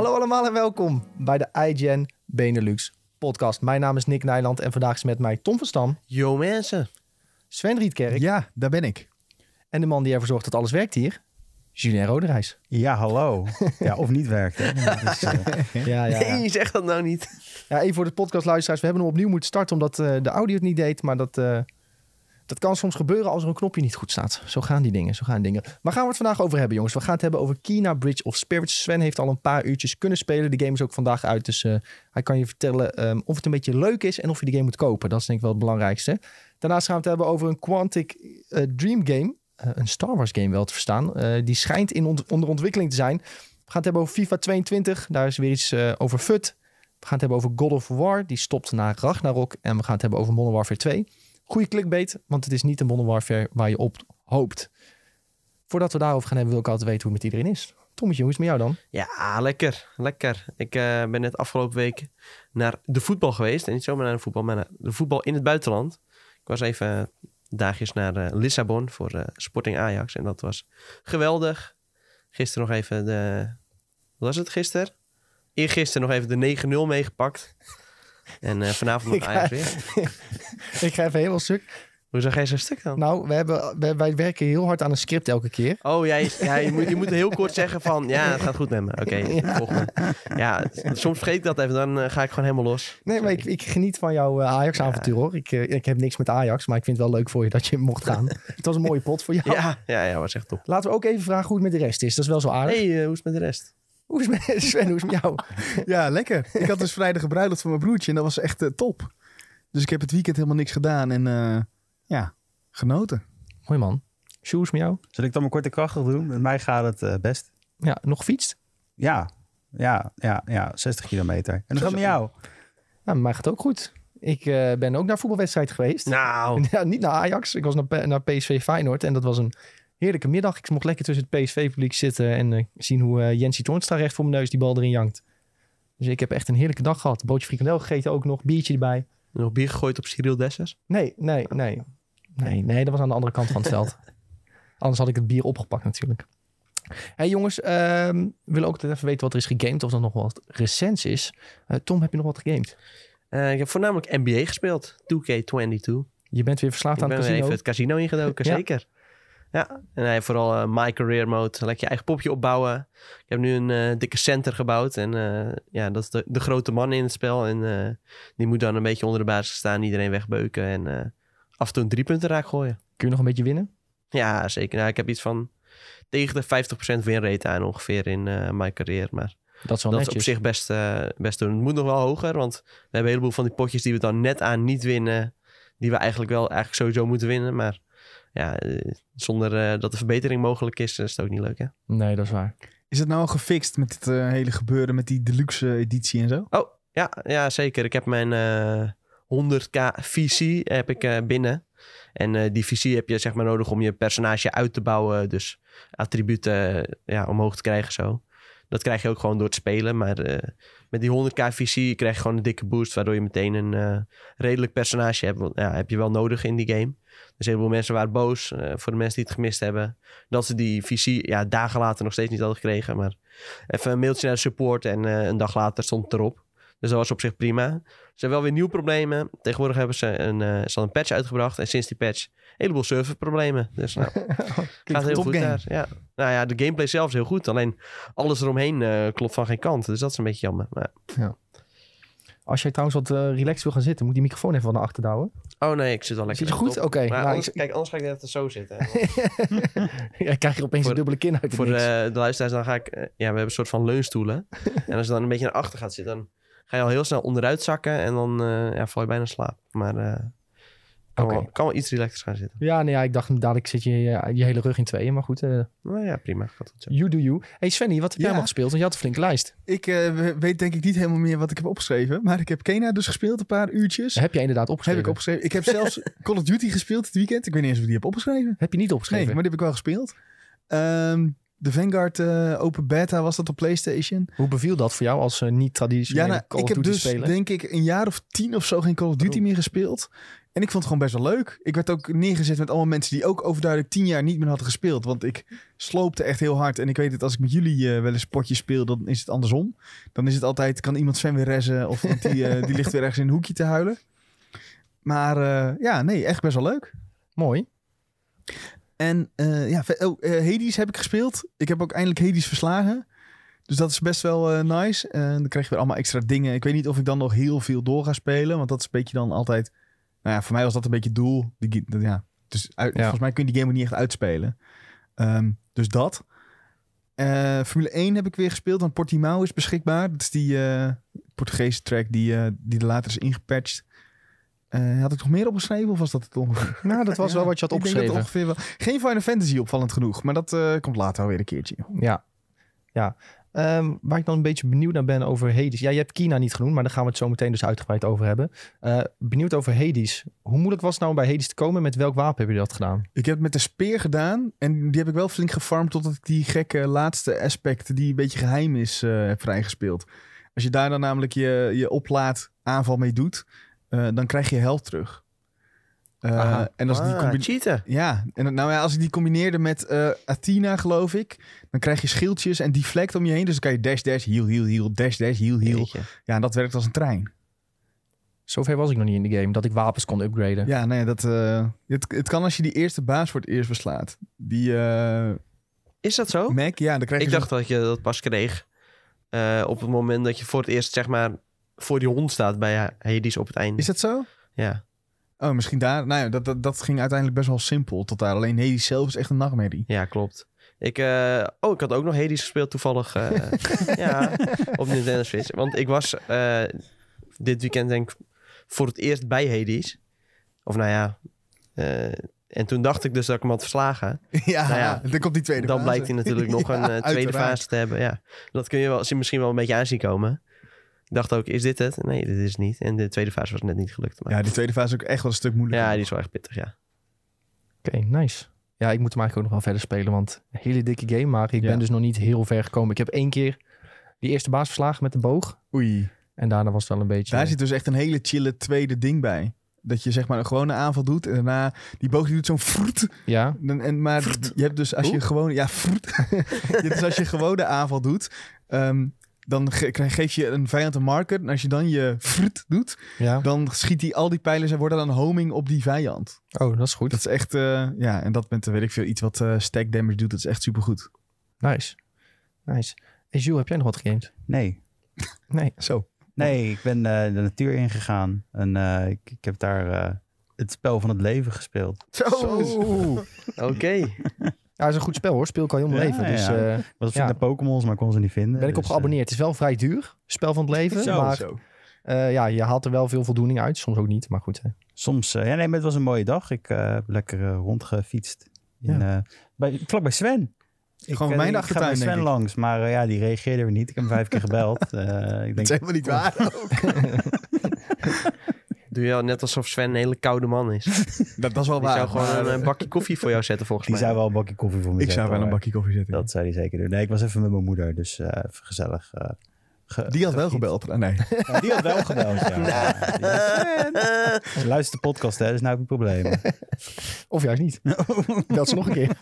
Hallo allemaal en welkom bij de IGN Benelux podcast. Mijn naam is Nick Nijland en vandaag is met mij Tom van Stam, Yo mensen. Sven Rietkerk Ja, daar ben ik. en de man die ervoor zorgt dat alles werkt hier, Julien Roderijs. Ja, hallo. Ja, of niet werkt. Hè? Dat is, eh, Ja, ja, ja. Nee, zeg dat nou niet. ja, even voor de podcastluisteraars. We hebben hem opnieuw moeten starten omdat eh, de audio het niet deed. Maar dat, eh, dat kan soms gebeuren als er een knopje niet goed staat. Zo gaan die dingen, zo gaan die dingen. Waar gaan we het vandaag over hebben, jongens? We gaan het hebben over Kina Bridge of Spirits. Sven heeft al een paar uurtjes kunnen spelen. De game is ook vandaag uit, dus eh, hij kan je vertellen ehm, of het een beetje leuk is en of je de game moet kopen. Dat is denk ik wel het belangrijkste. Daarnaast gaan we het hebben over een Quantic eh, Dream game. Eh, een Star Wars game wel te verstaan. Die schijnt in ont- onder ontwikkeling te zijn. We gaan het hebben over FIFA 22. Daar is weer iets over FUT. We gaan het hebben over God of War. Die stopt na Ragnarok. En we gaan het hebben over Modern Warfare 2. Goeie clickbait, want het is niet een Modern Warfare waar je op hoopt. Voordat we daarover gaan hebben, wil ik altijd weten hoe het met iedereen is. Tommetje, hoe is het met jou dan? Ja, lekker. Lekker. Ik eh, ben net afgelopen week naar de voetbal geweest. En niet zomaar naar de voetbal, maar naar de voetbal in het buitenland. Ik was even dagjes naar eh, Lissabon voor eh, Sporting Ajax. En dat was geweldig. Gisteren nog even de... Wat was het gisteren? Eergisteren nog even de 9-0 meegepakt. En eh, vanavond nog Ajax weer. Ik ga even helemaal stuk. Hoe zag jij zo'n stuk dan? Nou, we hebben, wij, wij werken heel hard aan een script elke keer. Oh, jij, ja, je, moet, je moet heel kort zeggen van... Ja, het gaat goed met me. Oké, Ja. volgende. Ja, soms vergeet ik dat even. Dan eh, ga ik gewoon helemaal los. Nee, maar ik, ik geniet van jouw eh, Ajax-avontuur hoor. Ik, ik heb niks met Ajax, maar ik vind het wel leuk voor je dat je mocht gaan. het was een mooie pot voor jou. Ja, ja, ja, was echt top. Laten we ook even vragen hoe het met de rest is. Dat is wel zo aardig. hey, hoe is het met de rest? Hoe is met Sven, hoe is het met jou? ja, lekker. Ik had dus vrijdag een bruiloft van mijn broertje en dat was echt eh, top. Dus ik heb het weekend helemaal niks gedaan en eh, ja, genoten. Mooi man. Hoe het met jou? Zal ik dan mijn korte krachtig doen? Met mij gaat het eh, best. Ja, nog gefietst? Ja, ja, ja, ja, 60 kilometer. En dan gaat het met jou. Met mij gaat het ook goed. Ik eh, ben ook naar voetbalwedstrijd geweest. Nou, Ja, niet naar Ajax. Ik was naar, P- naar PSV Feyenoord. En dat was een heerlijke middag. Ik mocht lekker tussen het PSV-publiek zitten. En eh, zien hoe eh Jensie Toornstra recht voor mijn neus die bal erin jankt. Dus ik heb echt een heerlijke dag gehad. Bootje frikandel gegeten ook nog. Biertje erbij. nog bier gegooid op Cyril Dessers? Nee, nee, nee. Nee, nee, dat was aan de andere kant van het veld. Anders had ik het bier opgepakt natuurlijk. hey jongens, ehm, we willen ook even weten wat er is gegamed. Of er nog wat recents is. Eh, Tom, heb je nog wat gegamed? Eh, ik heb voornamelijk NBA gespeeld. 2K22. Je bent weer verslaafd Ik aan het casino. even het casino ingedoken, Ja. zeker. Ja, en hij vooral eh, My Career Mode. Lekker je eigen popje opbouwen. Ik heb nu een eh, dikke center gebouwd. En eh, ja, dat is de, de grote man in het spel. En die moet dan een beetje onder de basis staan. Iedereen wegbeuken. En af en toe een drie punten raak gooien. Kun je nog een beetje winnen? Ja, zeker. Nou, ik heb iets van tegen de 50% winrate aan ongeveer in My Career. Maar Dat is wel dat is netjes. op zich best, best doen. Het moet nog wel hoger, want we hebben een heleboel van die potjes die we dan net aan niet winnen. Die we eigenlijk wel eigenlijk sowieso moeten winnen. Maar ja, eh, zonder eh, dat de verbetering mogelijk is, is het ook niet leuk hè. Nee, dat is waar. Is het nou al gefixt met dit eh, hele gebeuren met die deluxe editie en zo? Oh, ja, ja zeker. Ik heb mijn eh 100k VC heb ik, eh, binnen. En eh, die VC heb je zeg maar nodig om je personage uit te bouwen. Dus attributen eh, ja, omhoog te krijgen zo. Dat krijg je ook gewoon door te spelen. Maar eh, met die 100k VC krijg je gewoon een dikke boost. Waardoor je meteen een eh, redelijk personage hebt. Want ja, heb je wel nodig in die game. Dus een heleboel mensen waren boos. eh, voor de mensen die het gemist hebben. Dat ze die VC ja, dagen later nog steeds niet hadden gekregen. Maar even een mailtje naar de support. En eh, een dag later stond het erop. Dus dat was op zich prima. Hebben wel weer nieuwe problemen. Tegenwoordig hebben ze een, eh, ze al een patch uitgebracht. En sinds die patch een heleboel serverproblemen. Dus nou, gaat heel goed game. daar. Ja. Nou ja, de gameplay zelf is heel goed. Alleen alles eromheen eh, klopt van geen kant. Dus dat is een beetje jammer. Maar, Als jij trouwens wat eh, relaxed wil gaan zitten, moet die microfoon even van de achter douwen. oh nee, ik zit al lekker Zit je goed? Oké. Nou, anders, ik- kijk, anders ga ik net zo zitten. Ja, krijg je opeens Voor- een dubbele kin uit Voor de, de luisteraars, dan ga ik... ja, we hebben een soort van leunstoelen. en als je dan een beetje naar achter gaat zitten... dan ga je al heel snel onderuit zakken... en dan eh, ja, val je bijna slaap. Maar eh kan, Oké. wel, kan wel iets relaxer gaan zitten. Ja, nee, ja, ik dacht dadelijk zit je je, je hele rug in tweeën. Maar goed, eh Nou ja, prima. Gaat goed zo. you do you. Hey Svenny, wat heb jij allemaal gespeeld? Want je had een flinke lijst. Ik eh, weet denk ik niet helemaal meer wat ik heb opgeschreven. Maar ik heb Kena dus gespeeld een paar uurtjes. Heb je inderdaad Heb opgeschreven? ik opgeschreven. Ik heb zelfs Call of Duty gespeeld dit weekend. Ik weet niet eens of ik die heb opgeschreven. Heb je niet Nee, opgeschreven? maar die heb ik wel gespeeld. Ehm, De Vanguard eh, Open Beta was dat op PlayStation. Hoe beviel dat voor jou als eh, niet-traditionele Ja, nou, Call ik of heb Duty dus speler? denk ik een jaar of tien of zo geen Call of Duty meer gespeeld. En ik vond het gewoon best wel leuk. Ik werd ook neergezet met allemaal mensen die ook overduidelijk tien jaar niet meer hadden gespeeld. Want ik sloopte echt heel hard. En ik weet het, als ik met jullie eh, wel eens potjes speel, dan is het andersom. Dan is het altijd, kan iemand Sven weer rezen of die, die ligt weer ergens in een hoekje te huilen. Maar ja, nee, echt best wel leuk. Mooi. En eh, ja, oh, eh, Hades heb ik gespeeld. Ik heb ook eindelijk Hades verslagen. Dus dat is best wel eh, nice. En dan krijg je weer allemaal extra dingen. Ik weet niet of ik dan nog heel veel door ga spelen. Want dat is een beetje dan altijd... Nou ja, voor mij was dat een beetje het doel. Die, dat- ja. Dus uit, Ja. volgens mij kun je die game ook niet echt uitspelen. Ehm, dus dat. Formule 1 heb ik weer gespeeld. Want Portimao is beschikbaar. Dat is die Portugese track die, die er later is ingepatcht. Eh, had ik nog meer opgeschreven of was dat het ongeveer? Nou, dat was Ja, wel wat je had dat opgeschreven. ongeveer wel. Geen Final Fantasy opvallend genoeg, maar dat eh, komt later alweer een keertje. Ja. ja. Ehm, waar ik dan een beetje benieuwd naar ben over Hades. Ja, je hebt Kina niet genoemd, maar daar gaan we het zo meteen dus uitgebreid over hebben. Eh, benieuwd over Hades. Hoe moeilijk was het nou om bij Hades te komen? Met welk wapen heb je dat gedaan? Ik heb het met de speer gedaan en die heb ik wel flink gefarmd totdat ik die gekke laatste aspect die een beetje geheim is heb vrijgespeeld. Als je daar dan namelijk je, je oplaad aanval mee doet, eh, dan krijg je health terug. Eh, en als die Ah, cheaten. Ja, en nou ja, als ik die combineerde met eh, Athena, geloof ik, dan krijg je schildjes en deflect om je heen. Dus dan kan je dash, dash, heal, heal, heal, dash, dash, heal, heal. Jeetje. Ja, en dat werkt als een trein. Zover was ik nog niet in de game, dat ik wapens kon upgraden. Ja, nee, dat, eh, het, het kan als je die eerste baas voor het eerst verslaat. Die Is dat zo? Mac, ja, dan krijg je Ik dacht dat je dat pas kreeg op het moment dat je voor het eerst zeg maar voor die hond staat bij Hades op het einde. Is dat zo? Ja. Oh, misschien daar. Nou ja, dat, dat, dat ging uiteindelijk best wel simpel tot daar. Alleen Hades zelf is echt een nachtmerrie. ja, klopt. Ik, eh, oh, ik had ook nog Hades gespeeld toevallig. eh, ja, op Nintendo Switch. Want ik was eh, dit weekend denk ik voor het eerst bij Hades. Of nou ja. en toen dacht ik dus dat ik hem had verslagen. ja, Nou ja, dan komt die tweede Dan fase. blijkt hij natuurlijk nog Ja, een tweede uiteraard. fase te hebben. Ja, dat kun je wel, misschien wel een beetje aanzien komen. Dacht ook, is dit het? Nee, dit is het niet. En de tweede fase was net niet gelukt. Maar Ja, die tweede fase is ook echt wel een stuk moeilijker. ja, die is wel echt pittig, ja. Oké, nice. Ja, ik moet hem eigenlijk ook nog wel verder spelen, want een hele dikke game. Maar ik Ja. ben dus nog niet heel ver gekomen. Ik heb één keer die eerste baas verslagen met de boog. Oei. En daarna was het wel een beetje... Daar zit dus echt een hele chille tweede ding bij. Dat je zeg maar een gewone aanval doet en daarna die boog die doet zo'n vroet. Ja, En, en, maar je hebt dus als je gewoon ja vroet. dus als je gewone aanval doet, ehm, dan ge- geef je een vijand een marker. En als je dan je vroet doet, ja. dan schiet hij al die pijlers en worden dan homing op die vijand. Oh, dat is goed. Dat is echt, eh, ja, en dat met, eh, weet ik veel, iets wat eh, stack damage doet. Dat is echt supergoed. Nice. Nice. Hey Jules, heb jij nog wat gegamed? Nee. Nee. Zo. Nee, ik ben eh, de natuur ingegaan. En eh, ik, ik heb daar eh, het spel van het leven gespeeld. Zo. Oké. Ja, het is een goed spel hoor. Speel ik al heel mijn Ja, leven. Dus ja. eh, Ik was op zoek naar Pokémons, maar ik kon ze niet vinden. ben ik op dus, geabonneerd. Het is wel vrij duur. Spel van het leven. Zo, maar Zo. eh, ja, je haalt er wel veel voldoening uit. Soms ook niet, maar goed. hè. eh, soms, eh, ja nee, maar het was een mooie dag. Ik eh, heb lekker eh, rondgefietst. In, eh, bij, vlak bij Sven. Ik, Gewoon eh, mijn ik ga Sven denk ik. langs, maar eh, ja, die reageerde weer niet. Ik heb hem vijf keer gebeld. Eh, ik Dat denk, is helemaal niet waar. Doe je al net alsof Sven een hele koude man is. dat, dat is wel Die waar. zou gewoon een, eh, een bakje koffie voor jou zetten volgens die mij. zou wel een bakje koffie voor me ik zetten, zou wel een bakje koffie zetten. Dat zou hij zeker doen. Nee, ik was even met mijn moeder, dus eh, even gezellig. eh, ge- Die had wel gebeld. Ah, nee. Ja, die had wel gebeld, ja. Ja, die- Ze luistert de podcast, hè, dus nou heb ik problemen. Of juist niet. Dat is nog een keer.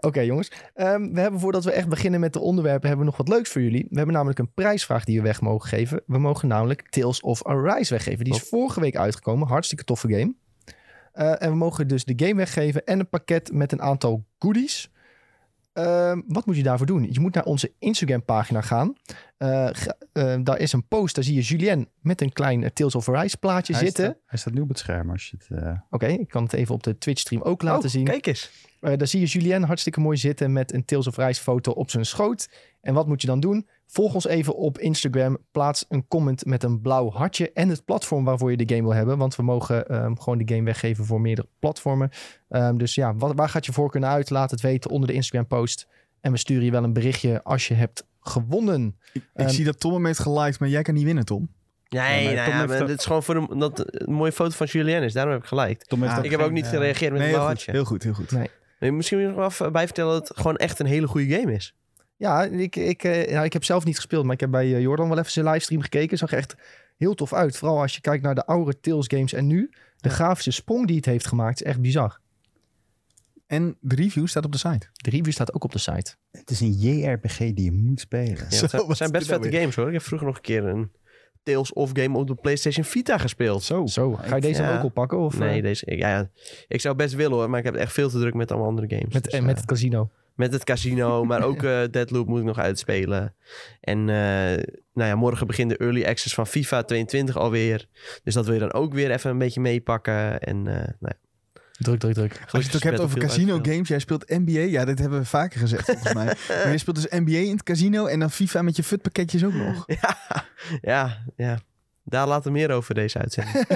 Oké jongens, Ehm, we hebben voordat we echt beginnen met de onderwerpen, hebben we nog wat leuks voor jullie. We hebben namelijk een prijsvraag die we weg mogen geven. We mogen namelijk Tales of Arise weggeven. Die is vorige week uitgekomen, hartstikke toffe game. Eh, en we mogen dus de game weggeven en een pakket met een aantal goodies. Ehm, wat moet je daarvoor doen? Je moet naar onze Instagram pagina gaan. Eh, eh, daar is een post, daar zie je Julien met een klein Tales of Arise plaatje Hij zitten. staat, hij staat nu op het scherm als je het... Oké, ik kan het even op de Twitch stream ook laten Oh, zien. Kijk eens. Eh, daar zie je Julien hartstikke mooi zitten met een Tales of Rise foto op zijn schoot. En wat moet je dan doen? Volg ons even op Instagram. Plaats een comment met een blauw hartje en het platform waarvoor je de game wil hebben. Want we mogen ehm, gewoon de game weggeven voor meerdere platformen. Ehm, dus ja, wat, waar gaat je voorkeur naar uit? Laat het weten onder de Instagram post. En we sturen je wel een berichtje als je hebt gewonnen. Ik, ik Ehm, zie dat Tom hem heeft geliked, maar jij kan niet winnen, Tom. Nee, nou ja, heeft maar ook- dit is gewoon voor een, dat, een mooie foto van Julien is. Daarom heb ik geliked. Tom heeft Ah, ook Ik heb ook niet eh, gereageerd met Nee, een heel blauw goed, hartje. heel goed, heel Misschien moet je nog wel even bij vertellen dat het gewoon echt een hele goede game is. Ja, ik, ik, eh, nou, ik heb zelf niet gespeeld, maar ik heb bij eh, Jordan wel even zijn livestream gekeken. Zag echt heel tof uit. Vooral als je kijkt naar de oude Tales games en nu. De Ja. grafische sprong die het heeft gemaakt is echt bizar. En de review staat op de site. De review staat ook op de site. Het is een JRPG die je moet spelen. Ja, Zo, het zijn, het zijn best nou vette games hoor. Ik heb vroeger nog een keer een Tales of game op de PlayStation Vita gespeeld. Zo. Zo, ga je deze Ja. dan ook oppakken? Of, Nee, eh, deze, ja, ja, ik zou best willen hoor, maar ik heb echt veel te druk met allemaal andere games. met, Dus, en eh, met het casino. met het casino, maar ook eh Deadloop moet ik nog uitspelen. En eh, nou ja, morgen begint de early access van FIFA 22 alweer. Dus dat wil je dan ook weer even een beetje meepakken. En eh, nou ja, Druk, druk, druk. Als je het ook hebt over casino games, jij speelt NBA. Ja, dit hebben we vaker gezegd volgens mij. Maar je speelt dus NBA in het casino en dan FIFA met je futpakketjes ook nog. ja, ja, ja. Daar laten we meer over deze uitzending.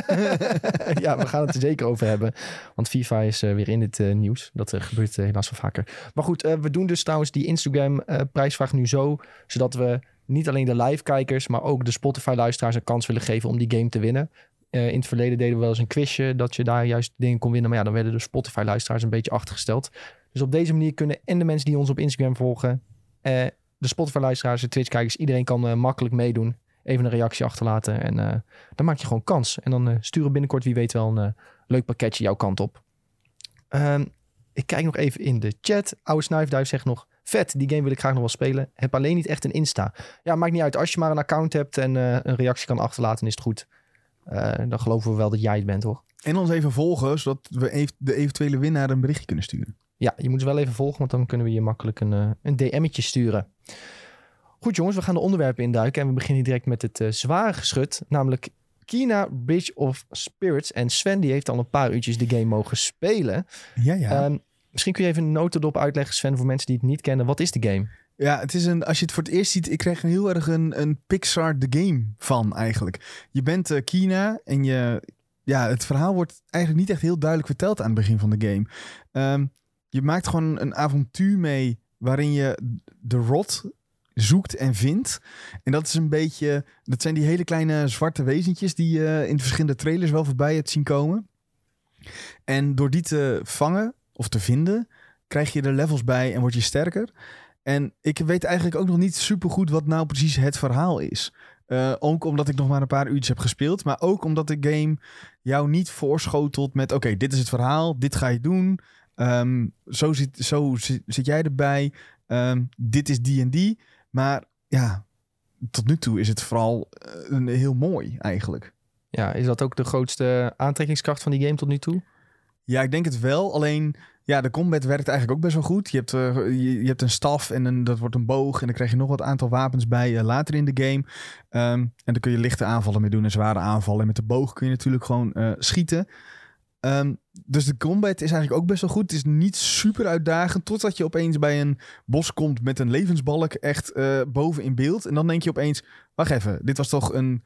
ja, we gaan het er zeker over hebben. Want FIFA is eh, weer in het eh, nieuws. Dat eh, gebeurt helaas wel vaker. Maar goed, eh, we doen dus trouwens die Instagram-prijsvraag nu zo. Zodat we niet alleen de live-kijkers, maar ook de Spotify-luisteraars een kans willen geven om die game te winnen. Eh, in het verleden deden we wel eens een quizje dat je daar juist dingen kon winnen. Maar ja, dan werden de Spotify-luisteraars een beetje achtergesteld. Dus op deze manier kunnen en de mensen die ons op Instagram volgen, eh, de Spotify-luisteraars, de Twitch-kijkers, iedereen kan eh, makkelijk meedoen. Even een reactie achterlaten en dan maak je gewoon kans. En dan sturen we binnenkort wie weet wel een leuk pakketje jouw kant op. Ehm, ik kijk nog even in de chat. Oude Snuifduif zegt nog... Vet, die game wil ik graag nog wel spelen. Heb alleen niet echt een Insta. Ja, maakt niet uit. Als je maar een account hebt en een reactie kan achterlaten, is het goed. Eh, dan geloven we wel dat jij het bent, hoor. En ons even volgen, zodat we de eventuele winnaar een berichtje kunnen sturen. Ja, je moet ze wel even volgen, want dan kunnen we je makkelijk een, eh, een DM'tje sturen. Goed jongens, we gaan de onderwerpen induiken. En we beginnen direct met het eh, zware geschut. Namelijk Kina Bridge of Spirits. En Sven die heeft al een paar uurtjes de game mogen spelen. Ja, ja. Ehm, misschien kun je even een notendop uitleggen, Sven, voor mensen die het niet kennen. Wat is de game? Ja, het is een, als je het voor het eerst ziet, ik krijg een heel erg een, een Pixar The Game van eigenlijk. Je bent eh, Kina en je, ja, het verhaal wordt eigenlijk niet echt heel duidelijk verteld aan het begin van de game. Ehm, je maakt gewoon een avontuur mee waarin je de rot zoekt en vindt. En dat is een beetje, dat zijn die hele kleine zwarte wezentjes die je in de verschillende trailers wel voorbij hebt zien komen. En door die te vangen of te vinden, krijg je er levels bij en word je sterker. En ik weet eigenlijk ook nog niet super goed wat nou precies het verhaal is. Eh, ook omdat ik nog maar een paar uurtjes heb gespeeld. Maar ook omdat de game jou niet voorschotelt met... Oké, dit is het verhaal. Dit ga je doen. Ehm, zo zit, zo zit, jij erbij. Ehm, dit is die en die. Maar ja, tot nu toe is het vooral eh, een, heel mooi eigenlijk. Ja, is dat ook de grootste aantrekkingskracht van die game tot nu toe? Ja, ik denk het wel. Alleen, ja, de combat werkt eigenlijk ook best wel goed. Je hebt, eh, je, hebt een staf en een, dat wordt een boog. En dan krijg je nog wat aantal wapens bij eh, later in de game. Ehm, en dan kun je lichte aanvallen mee doen en zware aanvallen. En met de boog kun je natuurlijk gewoon eh, schieten. Ehm, dus de combat is eigenlijk ook best wel goed. Het is niet super uitdagend. Totdat je opeens bij een bos komt met een levensbalk echt boven in beeld. En dan denk je opeens, wacht even, dit was toch een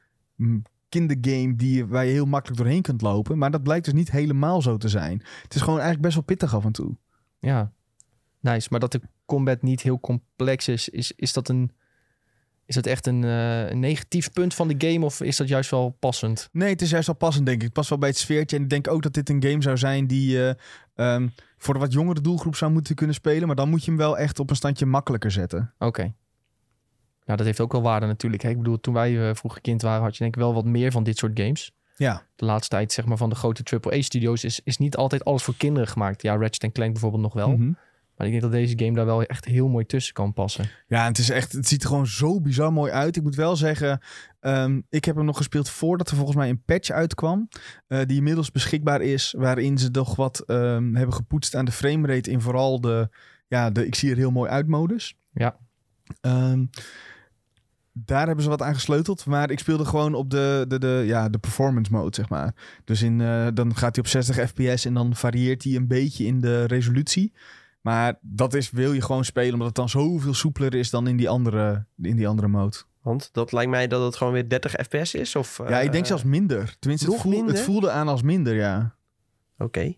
kindergame die, waar je heel makkelijk doorheen kunt lopen. Maar dat blijkt dus niet helemaal zo te zijn. Het is gewoon eigenlijk best wel pittig af en toe. Ja, nice. Maar dat de combat niet heel complex is, is, is dat een... Is dat echt een, eh, een negatief punt van de game of is dat juist wel passend? Nee, het is juist wel passend, denk ik. Het past wel bij het sfeertje. En ik denk ook dat dit een game zou zijn die ehm, voor de wat jongere doelgroep zou moeten kunnen spelen. Maar dan moet je hem wel echt op een standje makkelijker zetten. Oké. Nou, dat heeft ook wel waarde natuurlijk. Hè? Ik bedoel, toen wij eh, vroeger kind waren, had je denk ik wel wat meer van dit soort games. Ja, De laatste tijd, zeg maar, van de grote AAA-studio's is, is niet altijd alles voor kinderen gemaakt. Ja, Ratchet Clank bijvoorbeeld nog wel. Mhm. Maar ik denk dat deze game daar wel echt heel mooi tussen kan passen. Ja, het, is echt, het ziet er gewoon zo bizar mooi uit. Ik moet wel zeggen, ehm, ik heb hem nog gespeeld voordat er volgens mij een patch uitkwam. eh, die inmiddels beschikbaar is. Waarin ze nog wat ehm, hebben gepoetst aan de framerate. In vooral de, ja, de ik zie er heel mooi uit modus. Ja. Ehm, daar hebben ze wat aan gesleuteld. Maar ik speelde gewoon op de, de, de, ja, de performance mode, zeg maar. Dus in, eh, dan gaat hij op 60 fps en dan varieert hij een beetje in de resolutie. Maar dat is, wil je gewoon spelen, omdat het dan zoveel soepeler is dan in die andere, in die andere mode. Want dat lijkt mij dat het gewoon weer 30 fps is. Of, ja, ik denk eh, zelfs minder. Tenminste, het, nog voel- minder? het voelde aan als minder, ja. Oké.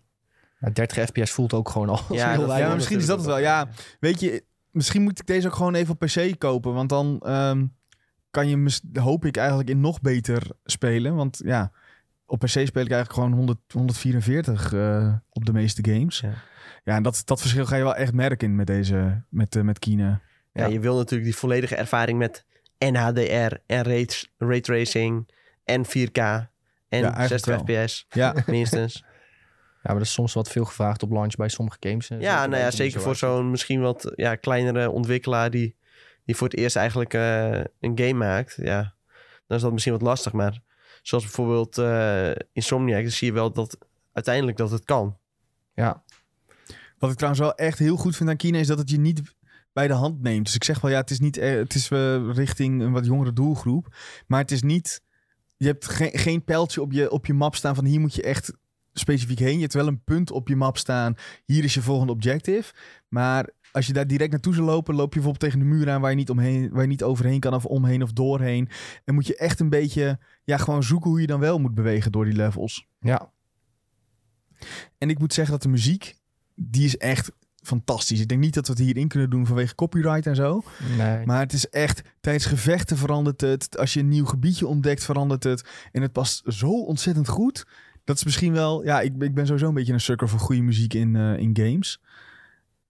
Ja, 30 fps voelt ook gewoon al als Ja, heel dat- weinig. Ja, misschien is dat het wel. Ja, weet je, misschien moet ik deze ook gewoon even op PC kopen. Want dan ehm, kan je, mis- hoop ik, eigenlijk in nog beter spelen. Want ja, op PC speel ik eigenlijk gewoon 100, 144 eh, op de meeste games. Ja, Ja. en dat, dat verschil ga je wel echt merken met deze, met, eh, met Kina. Ja, Ja. je wil natuurlijk die volledige ervaring met en HDR en ray, raytracing en 4K en Ja, eigenlijk 60 wel. fps Ja, minstens. Ja, maar dat is soms wat veel gevraagd op launch bij sommige games. ja, nou ja, zeker voor zo'n misschien wat ja, kleinere ontwikkelaar die, die voor het eerst eigenlijk eh, een game maakt. Ja, dan is dat misschien wat lastig. Maar zoals bijvoorbeeld eh, Insomniac, dan zie je wel dat uiteindelijk dat het kan. Ja, Wat ik trouwens wel echt heel goed vind aan Kina is dat het je niet bij de hand neemt. Dus ik zeg wel, ja, het is niet, eh, het is eh, richting een wat jongere doelgroep, maar het is niet, je hebt geen, geen pijltje op je, op je map staan van hier moet je echt specifiek heen. Je hebt wel een punt op je map staan, hier is je volgende objective. Maar als je daar direct naartoe zou lopen, loop je bijvoorbeeld tegen de muur aan waar je niet, omheen, waar je niet overheen kan of omheen of doorheen. En moet je echt een beetje, ja, gewoon zoeken hoe je dan wel moet bewegen door die levels. ja. En ik moet zeggen dat de muziek, die is echt fantastisch. Ik denk niet dat we het hierin kunnen doen vanwege copyright en zo. Nee. Maar het is echt, tijdens gevechten verandert het. Als je een nieuw gebiedje ontdekt, verandert het. En het past zo ontzettend goed. Dat is misschien wel, ja, ik, ik ben sowieso een beetje een sucker voor goede muziek in, eh, in games.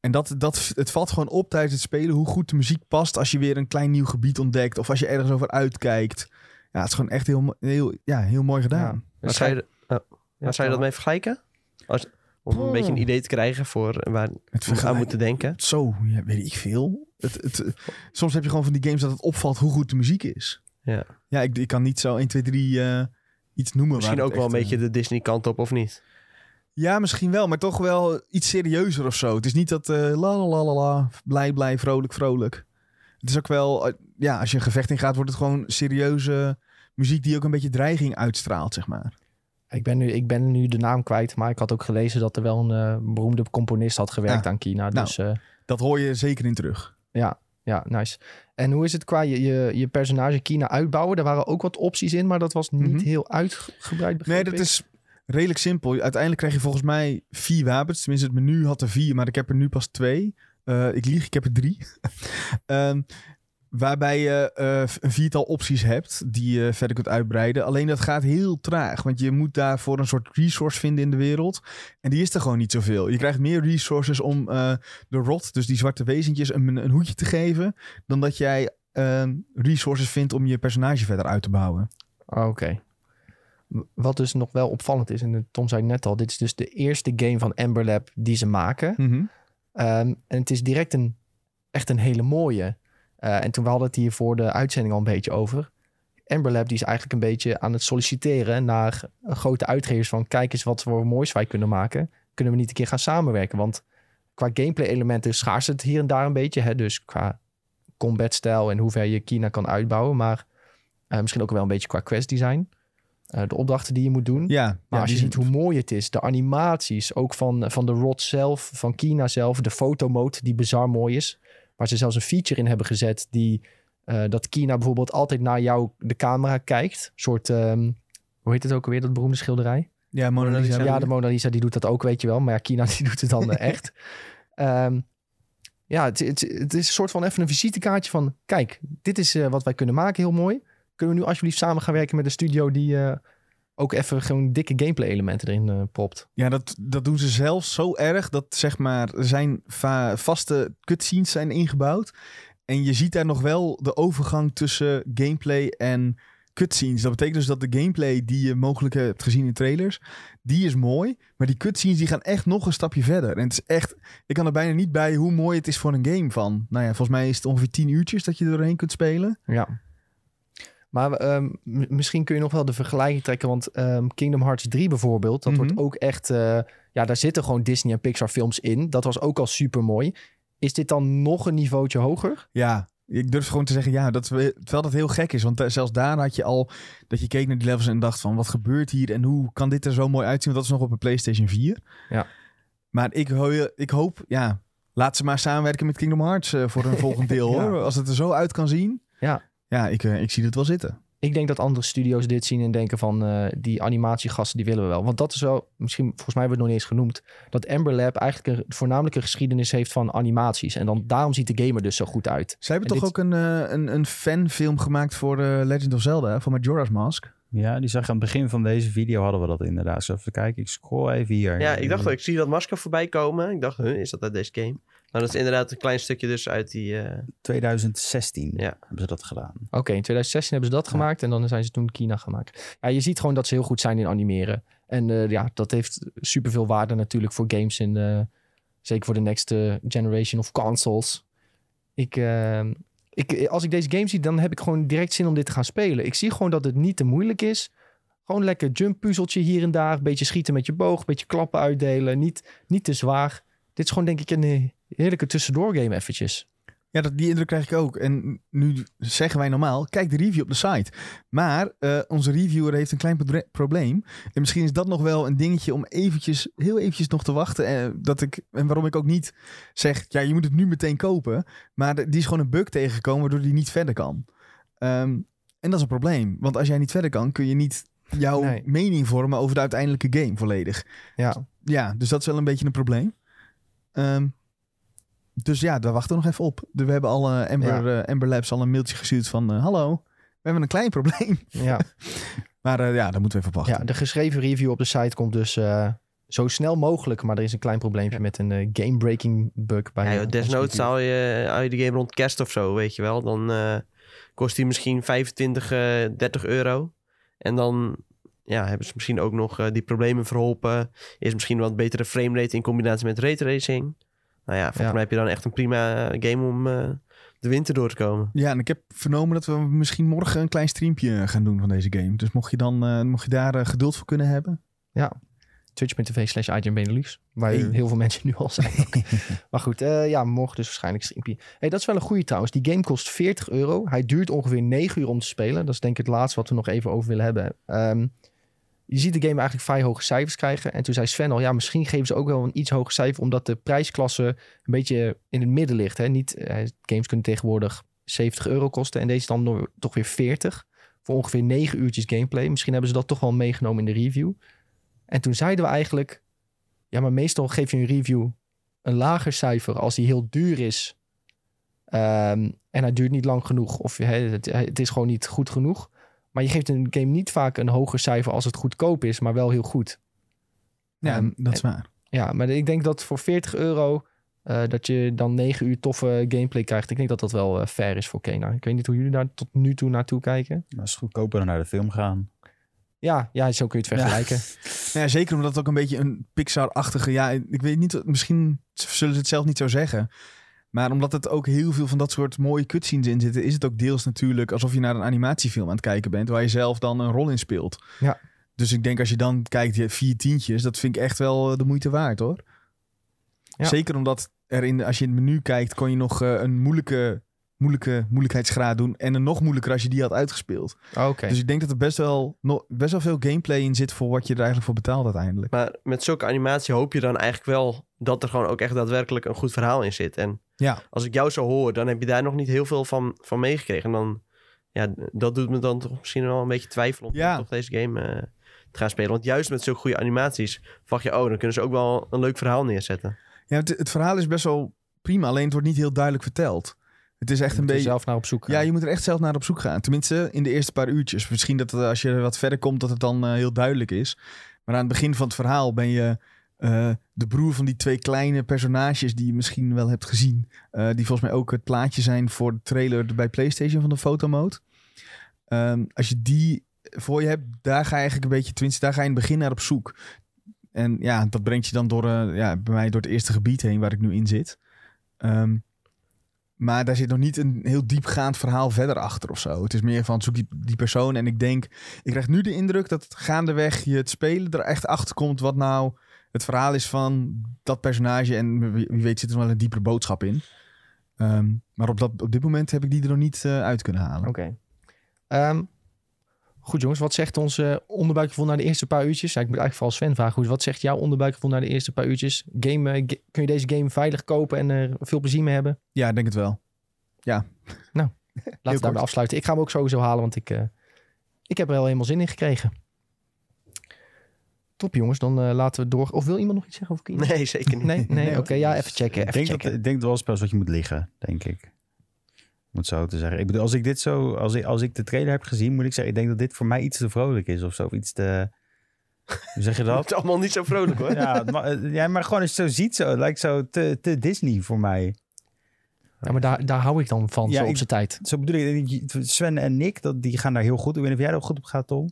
En dat, dat, het valt gewoon op tijdens het spelen hoe goed de muziek past als je weer een klein nieuw gebied ontdekt. Of als je ergens over uitkijkt. Ja, het is gewoon echt heel, heel, ja, heel mooi gedaan. Ja. Waar Dus zou je, oh, waar zou je dat mee vergelijken? Als, om een Oh. beetje een idee te krijgen voor waar Het we aan moeten denken. Zo, ja, weet ik veel. Het, het, soms heb je gewoon van die games dat het opvalt hoe goed de muziek is. Ja. Ja, ik, ik kan niet zo 1, 2, 3 eh, iets noemen. Misschien waar ook wel een beetje eh, de Disney kant op of niet? Ja, misschien wel, maar toch wel iets serieuzer of zo. Het is niet dat eh la la la la blij blij, vrolijk vrolijk. Het is ook wel, eh, ja, als je een gevecht in gaat, wordt het gewoon serieuze muziek die ook een beetje dreiging uitstraalt, zeg maar. Ik ben, nu, ik ben nu de naam kwijt, maar ik had ook gelezen dat er wel een eh, beroemde componist had gewerkt Ja. aan Kina. Nou. Dus Dat hoor je zeker in terug. ja, ja, nice. En hoe is het qua je, je, je personage Kina uitbouwen? Er waren ook wat opties in, maar dat was niet Mhm. heel uitgebreid. Nee, dat ik. is redelijk simpel. Uiteindelijk krijg je volgens mij vier wapens. Tenminste, het menu had er vier, maar ik heb er nu pas twee. Eh, ik lieg, ik heb er drie. Ehm, waarbij je eh, een viertal opties hebt die je verder kunt uitbreiden. Alleen dat gaat heel traag, want je moet daarvoor een soort resource vinden in de wereld. En die is er gewoon niet zoveel. Je krijgt meer resources om eh, de rot, dus die zwarte wezentjes, een, een hoedje te geven. Dan dat jij eh, resources vindt om je personage verder uit te bouwen. Oh, Oké. Wat dus nog wel opvallend is, en Tom zei net al, dit is dus de eerste game van Ember Lab die ze maken. Mhm. Ehm, en het is direct een, echt een hele mooie. Eh, en toen we hadden het hier voor de uitzending al een beetje over. Ember Lab die is eigenlijk een beetje aan het solliciteren naar grote uitgevers van kijk eens wat voor moois wij kunnen maken. Kunnen we niet een keer gaan samenwerken? Want qua gameplay elementen schaars het hier en daar een beetje. Hè? Dus qua combat stijl en hoe ver je Kina kan uitbouwen. Maar eh, misschien ook wel een beetje qua quest design. Eh, de opdrachten die je moet doen. Ja, Maar ja, als je ziet hoe mooi het is, de animaties, ook van, van de rot zelf, van Kina zelf, de fotomode die bizar mooi is, waar ze zelfs een feature in hebben gezet die eh, dat Kina bijvoorbeeld altijd naar jou de camera kijkt, Een soort ehm, hoe heet het ook alweer dat beroemde schilderij? Ja, Mona Mona Lisa. Ja, de Mona Lisa die doet dat ook, weet je wel, maar ja, Kina die doet het dan echt. Ehm, ja, het, het, het is een soort van even een visitekaartje van, kijk, dit is eh, wat wij kunnen maken, heel mooi. Kunnen we nu alsjeblieft samen gaan werken met een studio die eh, ook even gewoon dikke gameplay elementen erin eh, propt. Ja, dat, dat doen ze zelfs zo erg dat zeg maar er zijn va- vaste cutscenes zijn ingebouwd. En je ziet daar nog wel de overgang tussen gameplay en cutscenes. Dat betekent dus dat de gameplay die je mogelijk hebt gezien in trailers, die is mooi. Maar die cutscenes die gaan echt nog een stapje verder. En het is echt, ik kan er bijna niet bij hoe mooi het is voor een game van. Nou ja, volgens mij is het ongeveer 10 uurtjes dat je er doorheen kunt spelen. Ja. Maar ehm, misschien kun je nog wel de vergelijking trekken. Want ehm, Kingdom Hearts 3 bijvoorbeeld, dat Mhm. wordt ook echt... eh, ja, daar zitten gewoon Disney en Pixar films in. Dat was ook al super mooi. Is dit dan nog een niveautje hoger? Ja, ik durf gewoon te zeggen ja, dat, terwijl dat heel gek is. Want eh, zelfs daar had je al dat je keek naar die levels en dacht van wat gebeurt hier en hoe kan dit er zo mooi uitzien? Want dat is nog op een PlayStation 4. Ja. Maar ik, ik hoop, ja, laat ze maar samenwerken met Kingdom Hearts eh, voor een volgend deel Ja. hoor. Als het er zo uit kan zien. Ja. Ja, ik, eh, ik zie het wel zitten. Ik denk dat andere studio's dit zien en denken van... eh, die animatiegasten, die willen we wel. Want dat is wel, misschien, volgens mij hebben we het nog niet eens genoemd... dat Ember Lab eigenlijk een voornamelijke geschiedenis heeft van animaties. En dan, daarom ziet de gamer dus zo goed uit. Zij hebben En toch dit- ook een, eh, een, een fanfilm gemaakt voor eh, Legend of Zelda, hè, voor Majora's Mask. Ja, die zag aan het begin van deze video hadden we dat inderdaad. Zo even kijken, ik scroll even hier. Ja, ik dacht ik zie dat masker voorbij komen. Ik dacht, huh, is dat uit deze game? Maar dat is inderdaad een klein stukje dus uit die... eh, 2016 Ja. hebben ze dat gedaan. Oké, in 2016 hebben ze dat Ja. gemaakt en dan zijn ze toen Kina gemaakt. Ja, je ziet gewoon dat ze heel goed zijn in animeren. En eh, ja, dat heeft superveel waarde natuurlijk voor games en eh, zeker voor de next eh, generation of consoles. Ik, eh, ik, als ik deze game zie, dan heb ik gewoon direct zin om dit te gaan spelen. Ik zie gewoon dat het niet te moeilijk is. Gewoon lekker jump puzzeltje hier en daar. Beetje schieten met je boog, beetje klappen uitdelen. Niet, niet te zwaar. Dit is gewoon denk ik een eh, heerlijke tussendoor game eventjes. Ja, dat, die indruk krijg ik ook. En nu zeggen wij normaal, kijk de review op de site. Maar eh, onze reviewer heeft een klein probleem. En misschien is dat nog wel een dingetje om eventjes, heel eventjes nog te wachten. Eh, dat ik, en waarom ik ook niet zeg, ja, je moet het nu meteen kopen. Maar die is gewoon een bug tegengekomen waardoor die niet verder kan. Ehm, en dat is een probleem. Want als jij niet verder kan, kun je niet jouw Nee. mening vormen over de uiteindelijke game volledig. Ja, Ja, dus dat is wel een beetje een probleem. Ehm, dus ja, daar wachten we nog even op. We hebben al eh, Amber, eh, Labs al een mailtje gestuurd van... eh, hallo, we hebben een klein probleem. ja. Maar eh, ja, daar moeten we even op wachten. Ja, de geschreven review op de site komt dus eh, zo snel mogelijk. Maar er is een klein probleempje met een game-breaking bug. Bij ja, joh, desnoods haal je, haal je de game rond kerst of zo, weet je wel. Dan eh, kost die misschien 25, eh 30 euro. En dan ja, hebben ze misschien ook nog die problemen verholpen. Is misschien wat betere framerate in combinatie met raytracing. Nou ja, volgens Ja. mij heb je dan echt een prima eh, game om eh, de winter door te komen. Ja, en ik heb vernomen dat we misschien morgen een klein streampje gaan doen van deze game. Dus mocht je, dan, eh, mocht je daar eh, geduld voor kunnen hebben. Twitch.tv slash IGN Benelux. Waar Hey. heel veel mensen nu al zijn. maar goed, eh, ja, morgen dus waarschijnlijk streampje. Hey, dat is wel een goede trouwens. Die game kost 40 euro. Hij duurt ongeveer 9 uur om te spelen. Dat is denk ik het laatste wat we nog even over willen hebben. Ehm, je ziet de game eigenlijk vrij hoge cijfers krijgen. En toen zei Sven al, ja, misschien geven ze ook wel een iets hoger cijfer... omdat de prijsklasse een beetje in het midden ligt. Hè? Niet, eh, games kunnen tegenwoordig 70 euro kosten... en deze dan toch weer 40 voor ongeveer 9 uurtjes gameplay. Misschien hebben ze dat toch wel meegenomen in de review. En toen zeiden we eigenlijk... Ja, maar meestal geef je een review een lager cijfer als die heel duur is. Ehm, en hij duurt niet lang genoeg. Of het is gewoon niet goed genoeg. Maar je geeft een game niet vaak een hoger cijfer als het goedkoop is, maar wel heel goed. Ja, Ehm, dat is waar. Ja, maar ik denk dat voor 40 euro eh, dat je dan 9 uur toffe gameplay krijgt. Ik denk dat dat wel eh, fair is voor Kena. Ik weet niet hoe jullie daar tot nu toe naartoe kijken. Maar is goedkoper dan naar de film gaan. Ja, ja zo kun je het vergelijken. Ja, zeker omdat het ook een beetje een Pixar-achtige... Ja, ik weet niet, misschien zullen ze het zelf niet zo zeggen. Maar omdat het ook heel veel van dat soort mooie cutscenes in zitten... is het ook deels natuurlijk alsof je naar een animatiefilm aan het kijken bent... waar je zelf dan een rol in speelt. Ja. Dus ik denk als je dan kijkt, je vier tientjes... dat vind ik echt wel eh, de moeite waard, hoor. Ja. Zeker omdat er in, de- als je in het menu kijkt... kon je nog eh, een moeilijke, moeilijke moeilijkheidsgraad doen... en een nog moeilijker als je die had uitgespeeld. Oké. Dus ik denk dat er best wel, best wel veel gameplay in zit... voor wat je er eigenlijk voor betaalt uiteindelijk. Maar met zulke animatie hoop je dan eigenlijk wel dat er gewoon ook echt daadwerkelijk een goed verhaal in zit. En Ja. als ik jou zo hoor, dan heb je daar nog niet heel veel van, van meegekregen. En dan, ja, dat doet me dan toch misschien wel een beetje twijfelen om Ja. toch deze game eh, te gaan spelen. Want juist met zulke goede animaties verwacht je, oh, dan kunnen ze ook wel een leuk verhaal neerzetten. Ja, het, het verhaal is best wel prima, alleen het wordt niet heel duidelijk verteld. Het is echt een beetje... zelf naar op zoek gaan. Ja, je moet er echt zelf naar op zoek gaan. Tenminste, in de eerste paar uurtjes. Misschien dat het, als je wat verder komt, dat het dan eh, heel duidelijk is. Maar aan het begin van het verhaal ben je eh, de broer van die twee kleine personages die je misschien wel hebt gezien. Eh, die volgens mij ook het plaatje zijn voor de trailer bij PlayStation van de fotomode. Ehm, als je die voor je hebt, daar ga je eigenlijk een beetje, tenminste, daar ga je in het begin naar op zoek. En ja, dat brengt je dan door, eh, ja, bij mij door het eerste gebied heen waar ik nu in zit. Ehm, maar daar zit nog niet een heel diepgaand verhaal verder achter of zo. Het is meer van zoek die, die persoon. En ik denk, ik krijg nu de indruk dat gaandeweg je het spelen er echt achter komt wat nou het verhaal is van dat personage. En wie, weet zit er wel een diepere boodschap in. Ehm, maar op, dat, op dit moment heb ik die er nog niet eh, uit kunnen halen. Oké. Ehm, goed jongens, wat zegt ons onderbuikgevoel na de eerste paar uurtjes? Ja, ik moet eigenlijk vooral Sven vragen. Wat zegt jouw onderbuikgevoel na de eerste paar uurtjes? Game, eh, kun je deze game veilig kopen en er veel plezier mee hebben? Ja, ik denk het wel. Laten we daarbij afsluiten. Ik ga hem ook sowieso halen, want ik, eh, ik heb er wel helemaal zin in gekregen. Top jongens, dan eh, laten we door. Of wil iemand nog iets zeggen over? Nee, zeker niet. Nee, nee, Nee, oké. ja, even checken. Ik Even denk, dat, checken. ik denk dat wel een spel is wat je moet liggen, denk ik. Om het zo te zeggen. Ik bedoel, als ik dit zo, als ik, als ik de trailer heb gezien, moet ik zeggen, ik denk dat dit voor mij iets te vrolijk is of zo. Of iets te. Hoe zeg je Dat dat? is allemaal niet zo vrolijk hoor. ja, het ma- eh, ja, maar gewoon als je het zo ziet, zo, het lijkt zo te, te Disney voor mij. Ja, maar daar, daar hou ik dan van, Ja, zo op ik- zijn tijd. Zo bedoel ik, Sven en Nick, dat, die gaan daar heel goed. Ik weet niet of jij er ook goed op gaat, Tom.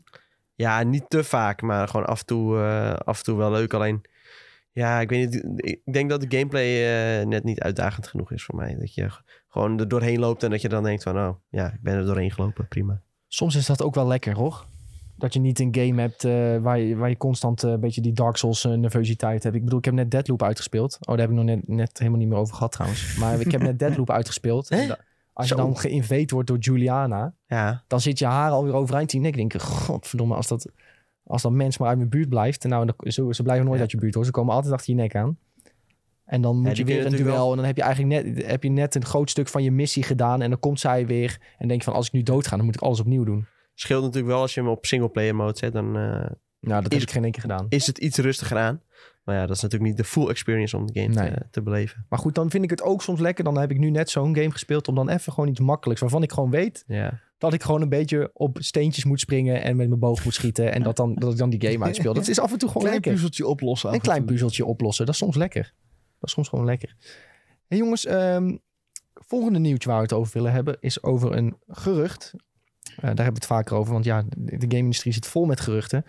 Ja, niet te vaak, maar gewoon af en toe, eh, af en toe wel leuk. Alleen, ja, ik weet niet. Ik denk dat de gameplay eh, net niet uitdagend genoeg is voor mij. Dat je gewoon er doorheen loopt en dat je dan denkt van, oh, ja, ik ben er doorheen gelopen, prima. Soms is dat ook wel lekker, hoor. Dat je niet een game hebt eh, waar, je, waar je constant een beetje die Dark Souls nervositeit hebt. Ik bedoel, ik heb net Deadloop uitgespeeld. Oh, daar heb ik nog net, net helemaal niet meer over gehad trouwens. Maar ik heb net Deadloop uitgespeeld. Hè? Als je dan geïnveed wordt door Juliana, Ja, dan zit je haar alweer overeind. En ik denk, godverdomme, als dat, als dat mens maar uit mijn buurt blijft. Nou, ze, ze blijven nooit Ja. uit je buurt hoor. Ze komen altijd achter je nek aan. En dan moet je weer een duel. wel- En dan heb je eigenlijk net, heb je net een groot stuk van je missie gedaan. En dan komt zij weer. En denk je van, als ik nu doodga, dan moet ik alles opnieuw doen. scheelt natuurlijk wel als je hem op singleplayer mode zet, dan eh, Nou, dat Is- heb ik geen één keer gedaan. is het iets rustiger aan. Maar ja, dat is natuurlijk niet de full experience om de game Nee. te, te beleven. Maar goed, dan vind ik het ook soms lekker. Dan heb ik nu net zo'n game gespeeld om dan even gewoon iets makkelijks. Waarvan ik gewoon weet Ja. dat ik gewoon een beetje op steentjes moet springen. En met mijn boog moet schieten. En dat, dan, dat ik dan die game uitspeel. Dat is af en toe gewoon Klein lekker. puzzeltje oplossen. Een en klein puzzeltje oplossen. Dat is soms lekker. Dat is soms gewoon lekker. Hey jongens, ehm, volgende nieuwtje waar we het over willen hebben is over een gerucht. Eh, daar hebben we het vaker over, want ja, de, game-industrie zit vol met geruchten.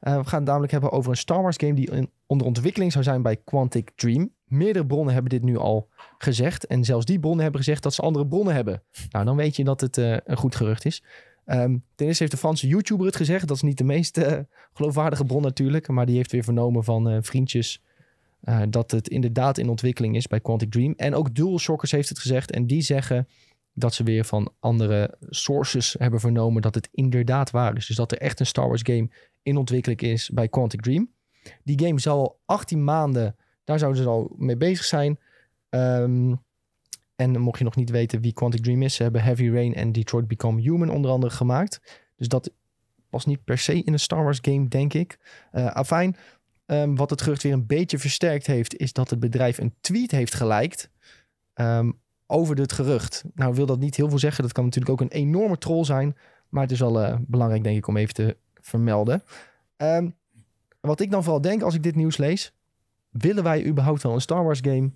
Eh, we gaan het namelijk hebben over een Star Wars game die in- onder ontwikkeling zou zijn bij Quantic Dream. Meerdere bronnen hebben dit nu al gezegd. En zelfs die bronnen hebben gezegd dat ze andere bronnen hebben. Nou, dan weet je dat het eh, een goed gerucht is. Ehm, ten eerste heeft de Franse YouTuber het gezegd. Dat is niet de meest geloofwaardige bron natuurlijk. Maar die heeft weer vernomen van vriendjes dat het inderdaad in ontwikkeling is bij Quantic Dream. En ook DualShockers heeft het gezegd. En die zeggen dat ze weer van andere sources hebben vernomen dat het inderdaad waar is. Dus dat er echt een Star Wars game in ontwikkeling is bij Quantic Dream. Die game zal al 18 maanden, daar zouden ze al mee bezig zijn. Ehm, en mocht je nog niet weten wie Quantic Dream is, ze hebben Heavy Rain en Detroit Become Human onder andere gemaakt. Dus dat past niet per se in een Star Wars game, denk ik. Eh afijn, Ehm, wat het gerucht weer een beetje versterkt heeft, is dat het bedrijf een tweet heeft geliked ehm, over dit gerucht. Nou wil dat niet heel veel zeggen. Dat kan natuurlijk ook een enorme troll zijn. Maar het is wel eh, belangrijk, denk ik, om even te vermelden. Ehm, wat ik dan vooral denk als ik dit nieuws lees. Willen wij überhaupt wel een Star Wars game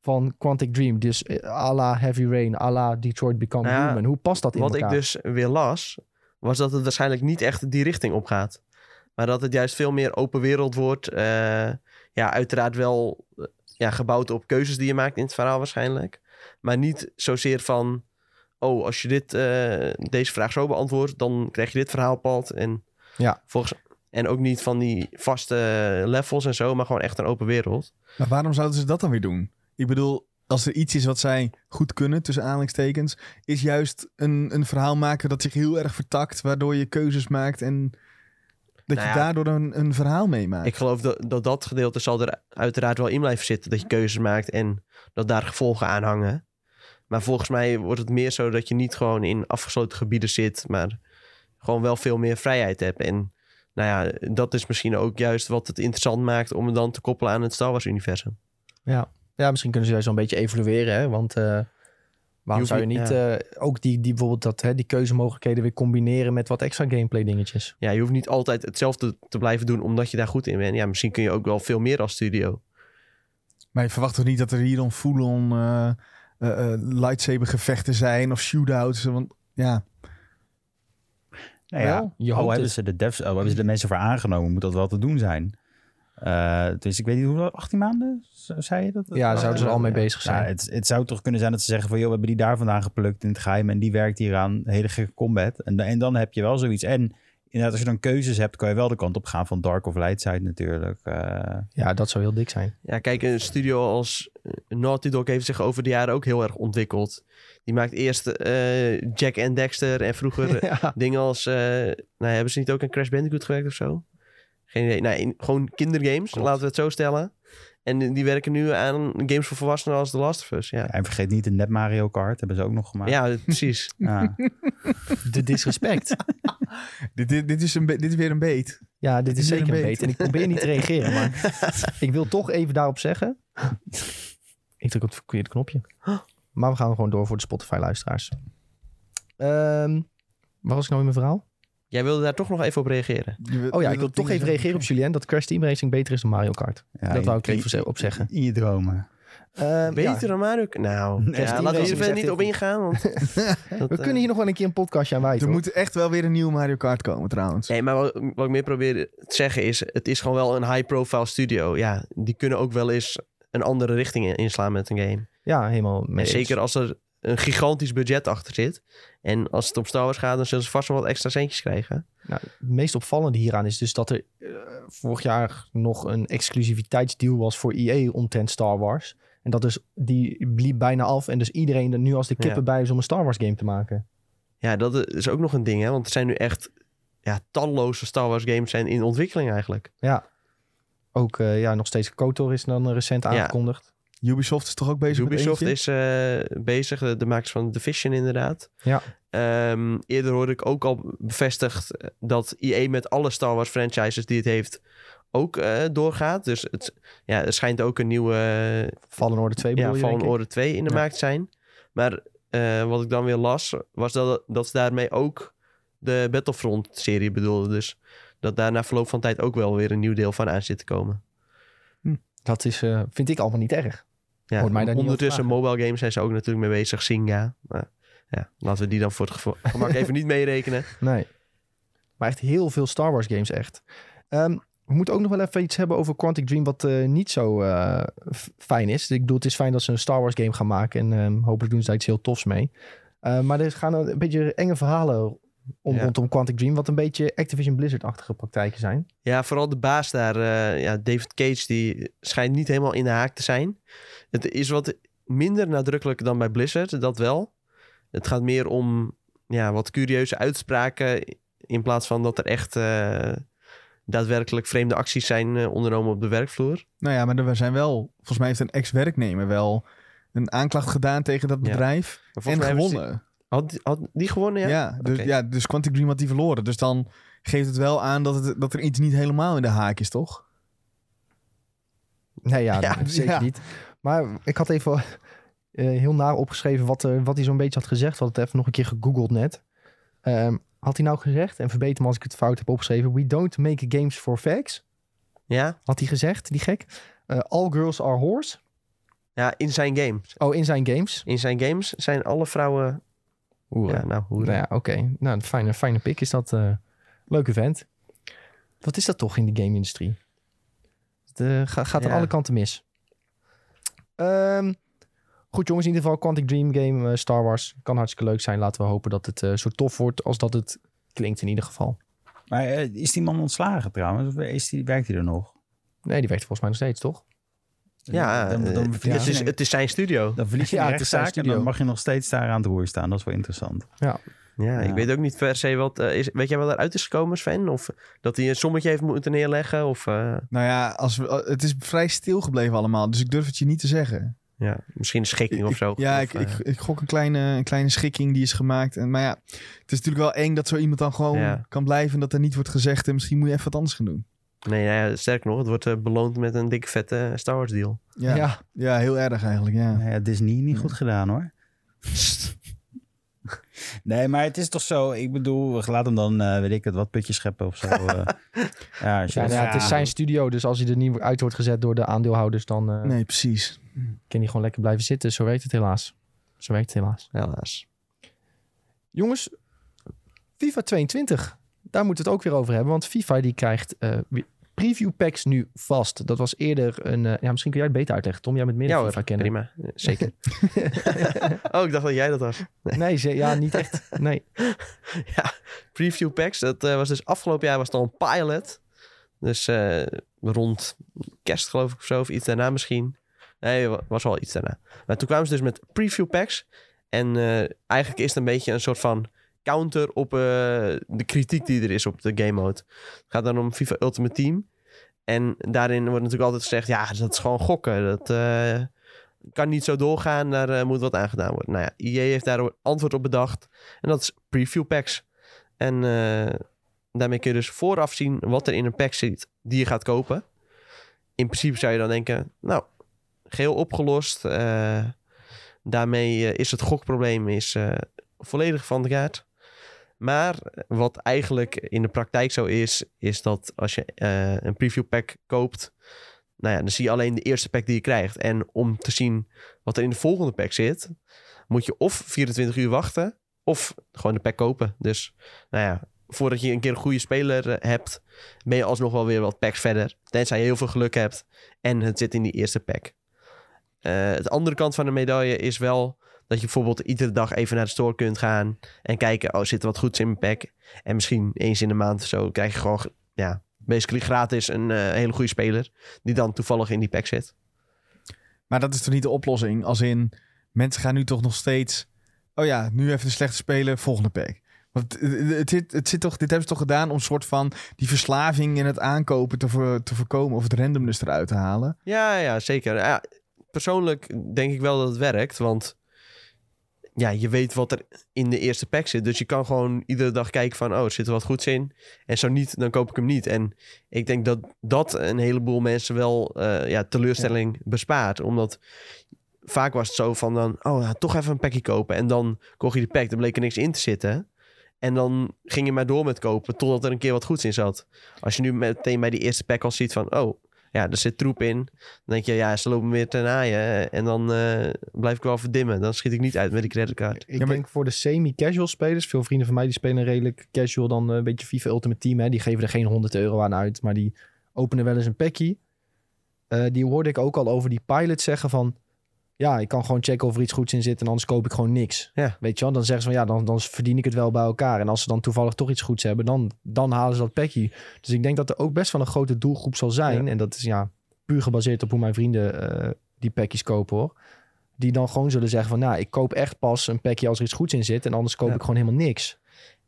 van Quantic Dream? Dus eh, à la Heavy Rain, à la Detroit Become Nou ja, Human. Hoe past dat in Wat elkaar? ik dus weer las, was dat het waarschijnlijk niet echt die richting op gaat. Maar dat het juist veel meer open wereld wordt. eh, ja, uiteraard wel ja, gebouwd op keuzes die je maakt in het verhaal waarschijnlijk. Maar niet zozeer van... Oh, als je dit, eh, deze vraag zo beantwoordt, dan krijg je dit verhaalpad. En, Ja. volgens, en ook niet van die vaste levels en zo, maar gewoon echt een open wereld. Maar waarom zouden ze dat dan weer doen? Ik bedoel, als er iets is wat zij goed kunnen, tussen aanhalingstekens, is juist een, een verhaal maken dat zich heel erg vertakt, waardoor je keuzes maakt en dat Nou je ja, daardoor een, een verhaal meemaakt. Ik geloof dat, dat dat gedeelte zal er uiteraard wel in blijven zitten. Dat je keuzes maakt en dat daar gevolgen aan hangen. Maar volgens mij wordt het meer zo dat je niet gewoon in afgesloten gebieden zit, maar gewoon wel veel meer vrijheid hebt. En nou ja, dat is misschien ook juist wat het interessant maakt om het dan te koppelen aan het Star Wars universum. Ja, misschien kunnen ze juist wel een beetje evalueren. Hè? Want eh, waarom hoeft zou je niet- eh, ook die, die bijvoorbeeld dat, hè, die keuzemogelijkheden weer combineren met wat extra gameplay dingetjes? Ja, je hoeft niet altijd hetzelfde te blijven doen omdat je daar goed in bent. Ja, misschien kun je ook wel veel meer als studio. Maar je verwacht toch niet dat er hier dan full-on eh, eh, lightsaber gevechten zijn of shootouts? Want ja, Nou ja, Wel, je hebben het. ze de devs, al hebben ze de mensen voor aangenomen, moet dat wel te doen zijn. Eh, dus ik weet niet hoeveel, 18 maanden, zei je dat? Ja, zouden ze er al mee bezig zijn. Ja, het, het zou toch kunnen zijn dat ze zeggen van, joh, we hebben die daar vandaan geplukt in het geheim en die werkt hier aan hele gekke combat. En, en dan heb je wel zoiets. En inderdaad, als je dan keuzes hebt, kan je wel de kant op gaan van dark of light side natuurlijk. Eh, Ja, dat zou heel dik zijn. Ja, kijk, een studio als eh, Naughty Dog heeft zich over de jaren ook heel erg ontwikkeld. Die maakt eerst eh, Jack en Dexter en vroeger ja. dingen als... eh, nou, hebben ze niet ook aan Crash Bandicoot gewerkt of zo? Geen idee. Nou, in- gewoon kindergames, Klopt. laten we het zo stellen. En die werken nu aan games voor volwassenen als The Last of Us. Ja, En vergeet niet de net Mario Kart, hebben ze ook nog gemaakt. ja precies. Ja. De disrespect. dit, dit, dit, is een dit is weer een beet. Ja, dit is Dit is zeker een beet. En ik probeer niet te reageren, maar ik wil toch even daarop zeggen. Ik druk op het verkeerde knopje. Maar we gaan gewoon door voor de Spotify-luisteraars. Ehm waar was ik nou in mijn verhaal? Jij wilde daar toch nog even op reageren. Oh ja, ik wil toch even reageren op Julien dat Crash Team Racing beter is dan Mario Kart. Ja, dat wou ik even op zeggen. In je dromen. Ehm, Beter ja, dan Mario Kart? Nou, Nee, ja, laten we hier is verder niet op ingaan. Want dat, we eh, kunnen hier nog wel een keer een podcastje aan wijten. Er moet echt wel weer een nieuwe Mario Kart komen trouwens. Nee, maar wat, wat ik meer probeer te zeggen is... het is gewoon wel een high-profile studio. Ja, die kunnen ook wel eens een andere richting in- inslaan met een game. Ja, helemaal mee En zeker als er een gigantisch budget achter zit. En als het om Star Wars gaat, dan zullen ze vast wel wat extra centjes krijgen. Nou, het meest opvallende hieraan is dus dat er eh, vorig jaar nog een exclusiviteitsdeal was voor EA omtrent Star Wars. En dat dus, die bliep bijna af. En dus iedereen er nu als de kippen Ja. bij is om een Star Wars game te maken. Ja, dat is ook nog een ding, hè. Want er zijn nu echt ja, talloze Star Wars games zijn in ontwikkeling eigenlijk. Ja. Ook eh, ja, nog steeds KOTOR is dan eh, recent Ja. Ubisoft is toch ook bezig Ubisoft met eentje? is eh, bezig, de, de makers van Division inderdaad. Ja. Ehm, eerder hoorde ik ook al bevestigd eh, dat EA met alle Star Wars franchises die het heeft ook eh, doorgaat. Dus het, ja, er schijnt ook een nieuwe Fallen Order 2 bedoel ja, je, Fallen? Order 2 in de Ja. markt zijn. Maar eh, wat ik dan weer las, was dat, dat ze daarmee ook de Battlefront-serie bedoelden. Dus dat daar na verloop van tijd ook wel weer een nieuw deel van aan zit te komen. Dat is, eh, vind ik allemaal niet erg. Ja, Hoort mij daar niet ondertussen mobile games zijn ze ook natuurlijk mee bezig. Singa. Maar, ja, laten we die dan voor het gevo- gemak even niet meerekenen. Nee. Maar echt heel veel Star Wars games echt. Ehm, we moeten ook nog wel even iets hebben over Quantic Dream wat eh, niet zo eh, f- fijn is. Ik bedoel, het is fijn dat ze een Star Wars game gaan maken en ehm, hopelijk doen ze daar iets heel tofs mee. Eh, maar er gaan een beetje enge verhalen om, Ja. rondom Quantic Dream, wat een beetje Activision Blizzard-achtige praktijken zijn. Ja, vooral de baas daar, eh, ja, David Cage, die schijnt niet helemaal in de haak te zijn. Het is wat minder nadrukkelijk dan bij Blizzard, dat wel. Het gaat meer om ja, wat curieuze uitspraken in plaats van dat er echt eh, daadwerkelijk vreemde acties zijn eh, ondernomen op de werkvloer. Nou ja, maar er zijn wel... Volgens mij heeft een ex-werknemer wel een aanklacht gedaan tegen dat Ja. bedrijf. Maar En gewonnen. die- Had, die- had die gewonnen, ja? Ja, dus, Oké. ja, dus Quantic Dream had die verloren. Dus dan geeft het wel aan dat, het, dat er iets niet helemaal in de haak is, toch? Nee, ja, Ja, dat zeker ja. niet. Maar ik had even eh, heel naar opgeschreven wat, wat hij zo'n beetje had gezegd. We hadden het even nog een keer gegoogeld net. Ehm, had hij nou gezegd, en verbeter me als ik het fout heb opgeschreven... We don't make games for facts. Ja? Had hij gezegd, die gek. Eh, all girls are whores. Ja, in zijn games. Oh, in zijn games. In zijn games zijn alle vrouwen... Oeh, Ja, nou, hoe nou ja, oké. Nou, een fijne, fijne pik is dat. eh leuke vent. Wat is dat toch in de game-industrie? Het ga- gaat aan Ja. alle kanten mis. Ehm, goed jongens, in ieder geval Quantic Dream game, eh, Star Wars. Kan hartstikke leuk zijn. Laten we hopen dat het eh, zo tof wordt als dat het klinkt in ieder geval. Maar eh, is die man ontslagen trouwens? Of is die, werkt hij er nog? Nee, die werkt volgens mij nog steeds, toch? Ja, dan, dan, het, is, een- het is zijn studio. dan verlies je Ja, het zijn rechtszaak en studio. dan mag je nog steeds daar aan het roer staan. Dat is wel interessant. Ja, Ja. ik weet ook niet per se wat... eh, is, weet jij wat eruit is gekomen, Sven? Of dat hij een sommetje heeft moeten neerleggen? Of eh, Nou ja, als we, het is vrij stil gebleven allemaal. Dus ik durf het je niet te zeggen. ja, misschien een schikking of zo? Ja, Of, ik, eh, ik, ik gok een kleine, een kleine schikking die is gemaakt. En, maar ja, het is natuurlijk wel eng dat zo iemand dan gewoon Ja. kan blijven... en dat er niet wordt gezegd en misschien moet je even wat anders gaan doen. Nee, nou ja, sterker nog, het wordt eh, beloond met een dikke vette Star Wars deal. Ja, ja. heel erg eigenlijk, ja. Nou ja, Disney niet goed gedaan hoor. Nee, maar het is toch zo. Ik bedoel, laat hem dan, eh, weet ik het, wat putjes scheppen of zo. eh. ja, nou het is zijn studio, dus als hij er niet uit wordt gezet door de aandeelhouders, dan eh, Nee, precies. kan hij gewoon lekker blijven zitten. Zo werkt het helaas. Zo werkt het helaas. Helaas. Jongens, FIFA 22. Daar moeten we het ook weer over hebben. Want FIFA die krijgt eh, preview packs nu vast. Dat was eerder een... eh, ja, misschien kun jij het beter uitleggen, Tom. Jij bent meer Ja FIFA kennen. prima. Eh, Zeker. oh, ik dacht dat jij dat was. Nee, ze, ja, niet echt. Nee. ja, preview packs. Dat eh, was dus afgelopen jaar was het al een pilot. Dus rond kerst geloof ik of zo. Of iets daarna misschien. Nee, wa- was wel iets daarna. Maar toen kwamen ze dus met preview packs. En eigenlijk is het een beetje een soort van counter op eh, de kritiek die er is op de game mode. Het gaat dan om FIFA Ultimate Team. En daarin wordt natuurlijk altijd gezegd... ja, dat is gewoon gokken. Dat eh, kan niet zo doorgaan. Daar eh, moet wat aan gedaan worden. Nou ja, EA heeft daar een antwoord op bedacht. En dat is preview packs. En daarmee kun je dus vooraf zien wat er in een pack zit die je gaat kopen. In principe zou je dan denken, nou, geheel opgelost. Daarmee is het gokprobleem is, volledig van de kaart. Maar wat eigenlijk in de praktijk zo is, is dat als je eh, een preview pack koopt, nou ja, dan zie je alleen de eerste pack die je krijgt. En om te zien wat er in de volgende pack zit, moet je of 24 uur wachten, of gewoon de pack kopen. Dus nou ja, voordat je een keer een goede speler eh, hebt, ben je alsnog wel weer wat packs verder. Tenzij je heel veel geluk hebt en het zit in die eerste pack. Eh het andere kant van de medaille is wel dat je bijvoorbeeld iedere dag even naar de store kunt gaan en kijken, oh, zit er wat goeds in mijn pack? En misschien eens in de maand of zo krijg je gewoon, ja, basically gratis een eh, hele goede speler die dan toevallig in die pack zit. Maar dat is toch niet de oplossing? Als in, mensen gaan nu toch nog steeds... Oh ja, nu even de slechte speler, volgende pack. Want het, het, zit, het zit toch, dit hebben ze toch gedaan om een soort van die verslaving in het aankopen te, te voorkomen of het randomness eruit te halen. Ja, ja, zeker. Ja, persoonlijk denk ik wel dat het werkt, want ja, je weet wat er in de eerste pack zit. Dus je kan gewoon iedere dag kijken van, oh, zit er wat goeds in? En zo niet, dan koop ik hem niet. En ik denk dat dat een heleboel mensen wel eh, ja, teleurstelling bespaart. Omdat vaak was het zo van dan, oh, toch even een packje kopen. En dan kocht je de pack, dan bleek er niks in te zitten. En dan ging je maar door met kopen totdat er een keer wat goeds in zat. Als je nu meteen bij die eerste pack al ziet van, oh, ja, er zit troep in. Dan denk je, ja, ze lopen weer te naaien. En dan eh, blijf ik wel verdimmen. Dan schiet ik niet uit met die creditcard. Ik denk voor de semi-casual spelers, veel vrienden van mij die spelen redelijk casual dan eh, een beetje FIFA Ultimate Team. Hè. Die geven er geen 100 euro aan uit, maar die openen wel eens een packie. Eh, die hoorde ik ook al over die pilot zeggen van... Ja, ik kan gewoon checken of er iets goeds in zit en anders koop ik gewoon niks. Ja. Weet je wel, dan zeggen ze van ja, dan, dan verdien ik het wel bij elkaar. En als ze dan toevallig toch iets goeds hebben, dan, dan halen ze dat packie. Dus ik denk dat er ook best wel een grote doelgroep zal zijn. En dat is ja, puur gebaseerd op hoe mijn vrienden eh, die packies kopen hoor. Die dan gewoon zullen zeggen van nou, ik koop echt pas een packje als er iets goeds in zit. En anders koop Ja. ik gewoon helemaal niks.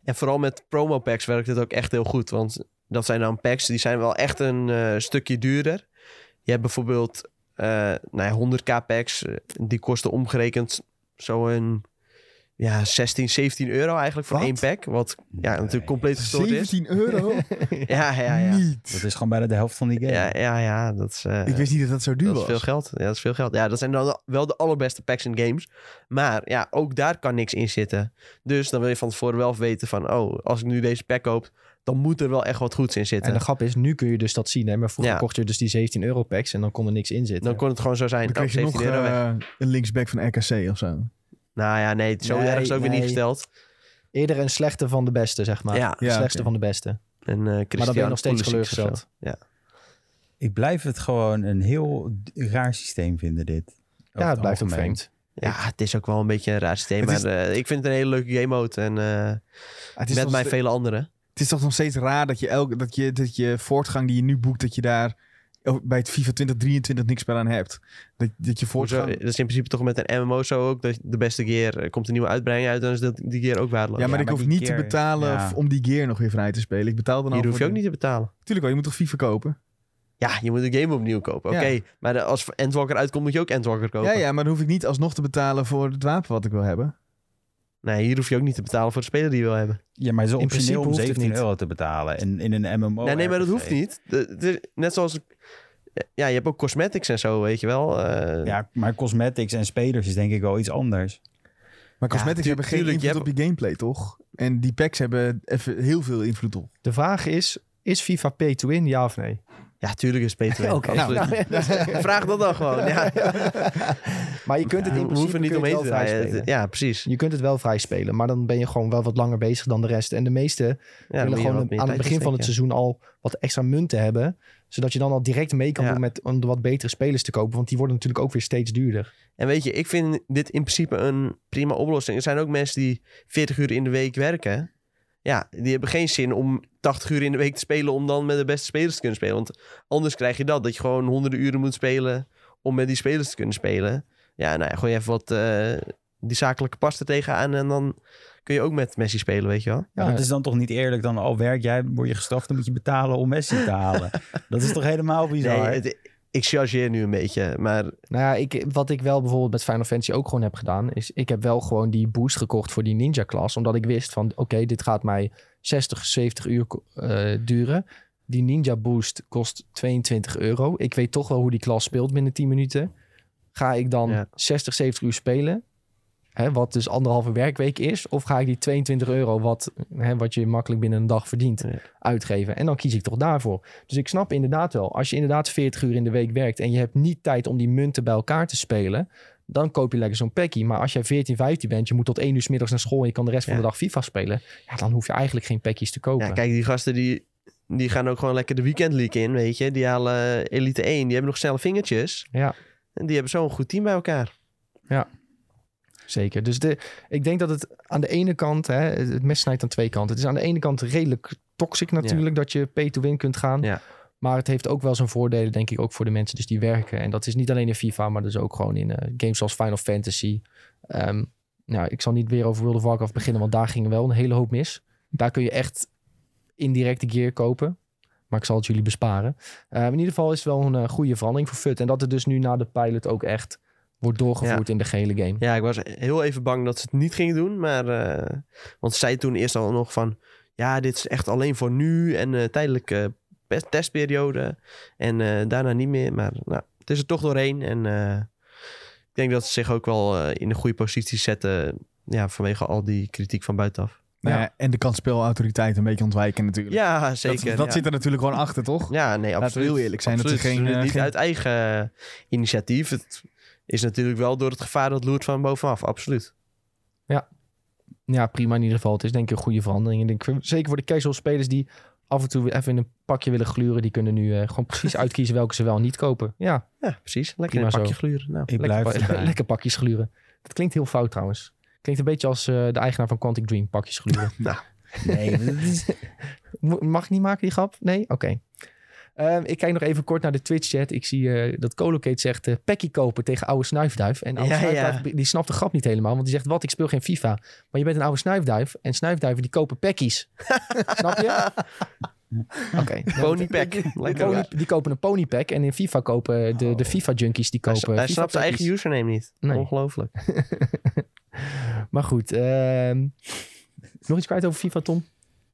En vooral met promo packs werkt het ook echt heel goed. Want dat zijn dan packs die zijn wel echt een eh, stukje duurder. Je hebt bijvoorbeeld nou ja, 100k packs. eh, die kosten omgerekend zo'n ja, 16, 17 euro eigenlijk voor Wat? één pack. Wat ja, natuurlijk compleet gestoord is. 17 euro? Ja, ja, ja. Niet. Dat is gewoon bijna de helft van die game. Ja, ja, ja. Dat is, eh, Ik wist niet dat dat zo duur dat is was. veel geld. Ja, dat is veel geld. Ja, dat zijn dan wel de allerbeste packs in games. Maar ja, ook daar kan niks in zitten. Dus dan wil je van tevoren wel weten van... oh, als ik nu deze pack koop... dan moet er wel echt wat goeds in zitten. En de grap is, nu kun je dus dat zien. Hè? Maar vroeger Ja. kocht je dus die 17 euro packs en dan kon er niks in zitten. Dan kon het gewoon zo zijn. Dan kreeg je nog 17 euro weg. eh, een linksback van RKC of zo. Nou ja, nee, zo Nee, erg is ook weer niet gesteld. Eerder een slechte van de beste, zeg maar. Ja, de ja, slechtste van de beste. En, eh Maar dan ben je Christian nog steeds teleurgesteld. Ja. Ik blijf het gewoon een heel raar systeem vinden, dit. Ja, het blijft ook vreemd. ja, het is ook wel een beetje een raar systeem. Is- Maar eh, ik vind het een hele leuke game mode. En eh, Het is, met mij vele anderen. Het is toch nog steeds raar dat je, elke, dat, je, dat je voortgang die je nu boekt, dat je daar bij het FIFA 2023 niks meer aan hebt. Dat, dat je Hoezo? voortgang... Dat is in principe toch met een MMO zo ook. Dat de beste gear er komt een nieuwe uitbreiding uit. Dan is dat, die gear ook waardeloos. Ja, maar Ja, ik maar hoef niet te betalen ja. om die gear nog weer vrij te spelen. Ik betaal dan al Hier hoef je ook de- niet te betalen. Tuurlijk wel, je moet toch FIFA kopen? Ja, je moet de game opnieuw kopen. Oké, Ja. maar de- als Endwalker uitkomt, moet je ook Endwalker kopen. Ja, ja, maar dan hoef ik niet alsnog te betalen voor het wapen wat ik wil hebben. Nee, hier hoef je ook niet te betalen voor de speler die je wil hebben. Ja, maar zo In principe om hoeft het 17 niet. euro te betalen. In, in een MMO. nee, nee, maar dat hoeft niet. De- de- net zoals... Ja, je hebt ook cosmetics en zo, weet je wel. Eh, Ja, maar cosmetics en spelers is denk ik wel iets anders. Maar cosmetics tu- hebben geen tuurlijk, je invloed op je gameplay, toch? En die packs hebben even heel veel invloed op. De vraag is, is FIFA pay to win, ja of nee? Ja, tuurlijk is het P2. Oké. absoluut. Nou, Vraag dat dan gewoon. Ja. maar je kunt het in We principe hoeven niet omheen te draaien. Ja, precies. Je kunt het wel vrij spelen, maar dan ben je gewoon wel wat langer bezig dan de rest. En de meeste Ja, willen gewoon aan het begin van het seizoen al wat extra munten hebben. Zodat je dan al direct mee kan doen met om de wat betere spelers te kopen. Want die worden natuurlijk ook weer steeds duurder. En weet je, ik vind dit in principe een prima oplossing. Er zijn ook mensen die 40 uur in de week werken. Ja, die hebben geen zin om 80 uur in de week te spelen om dan met de beste spelers te kunnen spelen. Want anders krijg je dat, dat je gewoon honderden uren moet spelen om met die spelers te kunnen spelen. Ja, nou ja, gooi even wat eh, die zakelijke pas er tegenaan en dan kun je ook met Messi spelen, weet je wel. Ja. dat is dan toch niet eerlijk? Dan al werk jij, word je gestraft, dan moet je betalen om Messi te halen. dat is toch helemaal bizar? Nee, het- ik chargeer nu een beetje, maar Nou ja, ik, wat ik wel bijvoorbeeld met Final Fantasy ook gewoon heb gedaan, is ik heb wel gewoon die boost gekocht voor die ninja klas. Omdat ik wist van, oké, dit gaat mij 60, 70 uur eh, duren. Die ninja boost kost 22 euro. Ik weet toch wel hoe die klas speelt binnen 10 minuten. Ga ik dan Ja. 60, 70 uur spelen? Hè, wat dus anderhalve werkweek is. Of ga ik die 22 euro, wat, hè, wat je makkelijk binnen een dag verdient, Ja. uitgeven? En dan kies ik toch daarvoor. Dus ik snap inderdaad wel, als je inderdaad 40 uur in de week werkt en je hebt niet tijd om die munten bij elkaar te spelen, dan koop je lekker zo'n packie. Maar als jij 14, 15 bent, je moet tot 1 uur 's middags naar school en je kan de rest van Ja. de dag FIFA spelen, ja, dan hoef je eigenlijk geen packies te kopen. Ja, kijk, die gasten die, die gaan ook gewoon lekker de weekend league in, weet je. Die halen Elite 1, die hebben nog snelle vingertjes. Ja. En die hebben zo'n goed team bij elkaar. Zeker. Dus de, ik denk dat het aan de ene kant, hè, het mes snijdt aan twee kanten. Het is aan de ene kant redelijk toxic natuurlijk, dat je pay to win kunt gaan. Ja. Maar het heeft ook wel zijn voordelen, denk ik, ook voor de mensen dus die werken. En dat is niet alleen in FIFA, maar dus ook gewoon in eh, games zoals Final Fantasy. Ehm, nou, ik zal niet weer over World of Warcraft beginnen, want daar ging wel een hele hoop mis. Daar kun je echt indirecte gear kopen. Maar ik zal het jullie besparen. Eh, in ieder geval is het wel een eh, goede verandering voor FUT. En dat het dus nu na de pilot ook echt wordt doorgevoerd in de gehele game. Ja, ik was heel even bang dat ze het niet gingen doen. Maar, eh, want ze zei toen eerst al nog van... Ja, dit is echt alleen voor nu en eh tijdelijke pe- testperiode. En eh, daarna niet meer. Maar nou, het is er toch doorheen. En eh, ik denk dat ze zich ook wel eh, in een goede positie zetten... Ja, vanwege al die kritiek van buitenaf. Nou Ja. ja, en de kansspelautoriteit een beetje ontwijken natuurlijk. Ja, zeker. Dat, dat ja. zit er natuurlijk gewoon achter, toch? Ja, nee, we absoluut. heel eerlijk zijn, dat ze Absoluut. geen, het eh, niet geen- uit eigen initiatief. Het is natuurlijk wel door het gevaar dat loert van bovenaf. Absoluut. Ja, prima in ieder geval. Het is denk ik een goede verandering. Ik denk, zeker voor de casual spelers die af en toe weer even in een pakje willen gluren. Die kunnen nu eh, gewoon precies uitkiezen welke ze wel en niet kopen. Ja, Ja, precies. Lekker Prima een pakje zo. gluren. Nou, Ik lekker, blijf pa- erbij. lekker pakjes gluren. Dat klinkt heel fout trouwens. Klinkt een beetje als eh, de eigenaar van Quantic Dream. Pakjes gluren. Nee, is- Mo- Mag ik niet maken die grap? Nee? Oké. Ehm, ik kijk nog even kort naar de Twitch-chat. Ik zie eh, dat Colocate zegt eh packie kopen tegen oude snuifduif. En oude Ja, snuifduif, die snapt de grap niet helemaal. Want die zegt, wat, ik speel geen FIFA. Maar je bent een oude snuifduif. En snuifduiven die kopen packies. Snap je? Oké. Ponypack. Pony- die kopen een ponypack. En in FIFA kopen de, de FIFA-junkies die kopen hij FIFA snapt zijn eigen username niet. Nee. Ongelooflijk. Maar goed. ehm, nog iets kwijt over FIFA, Tom?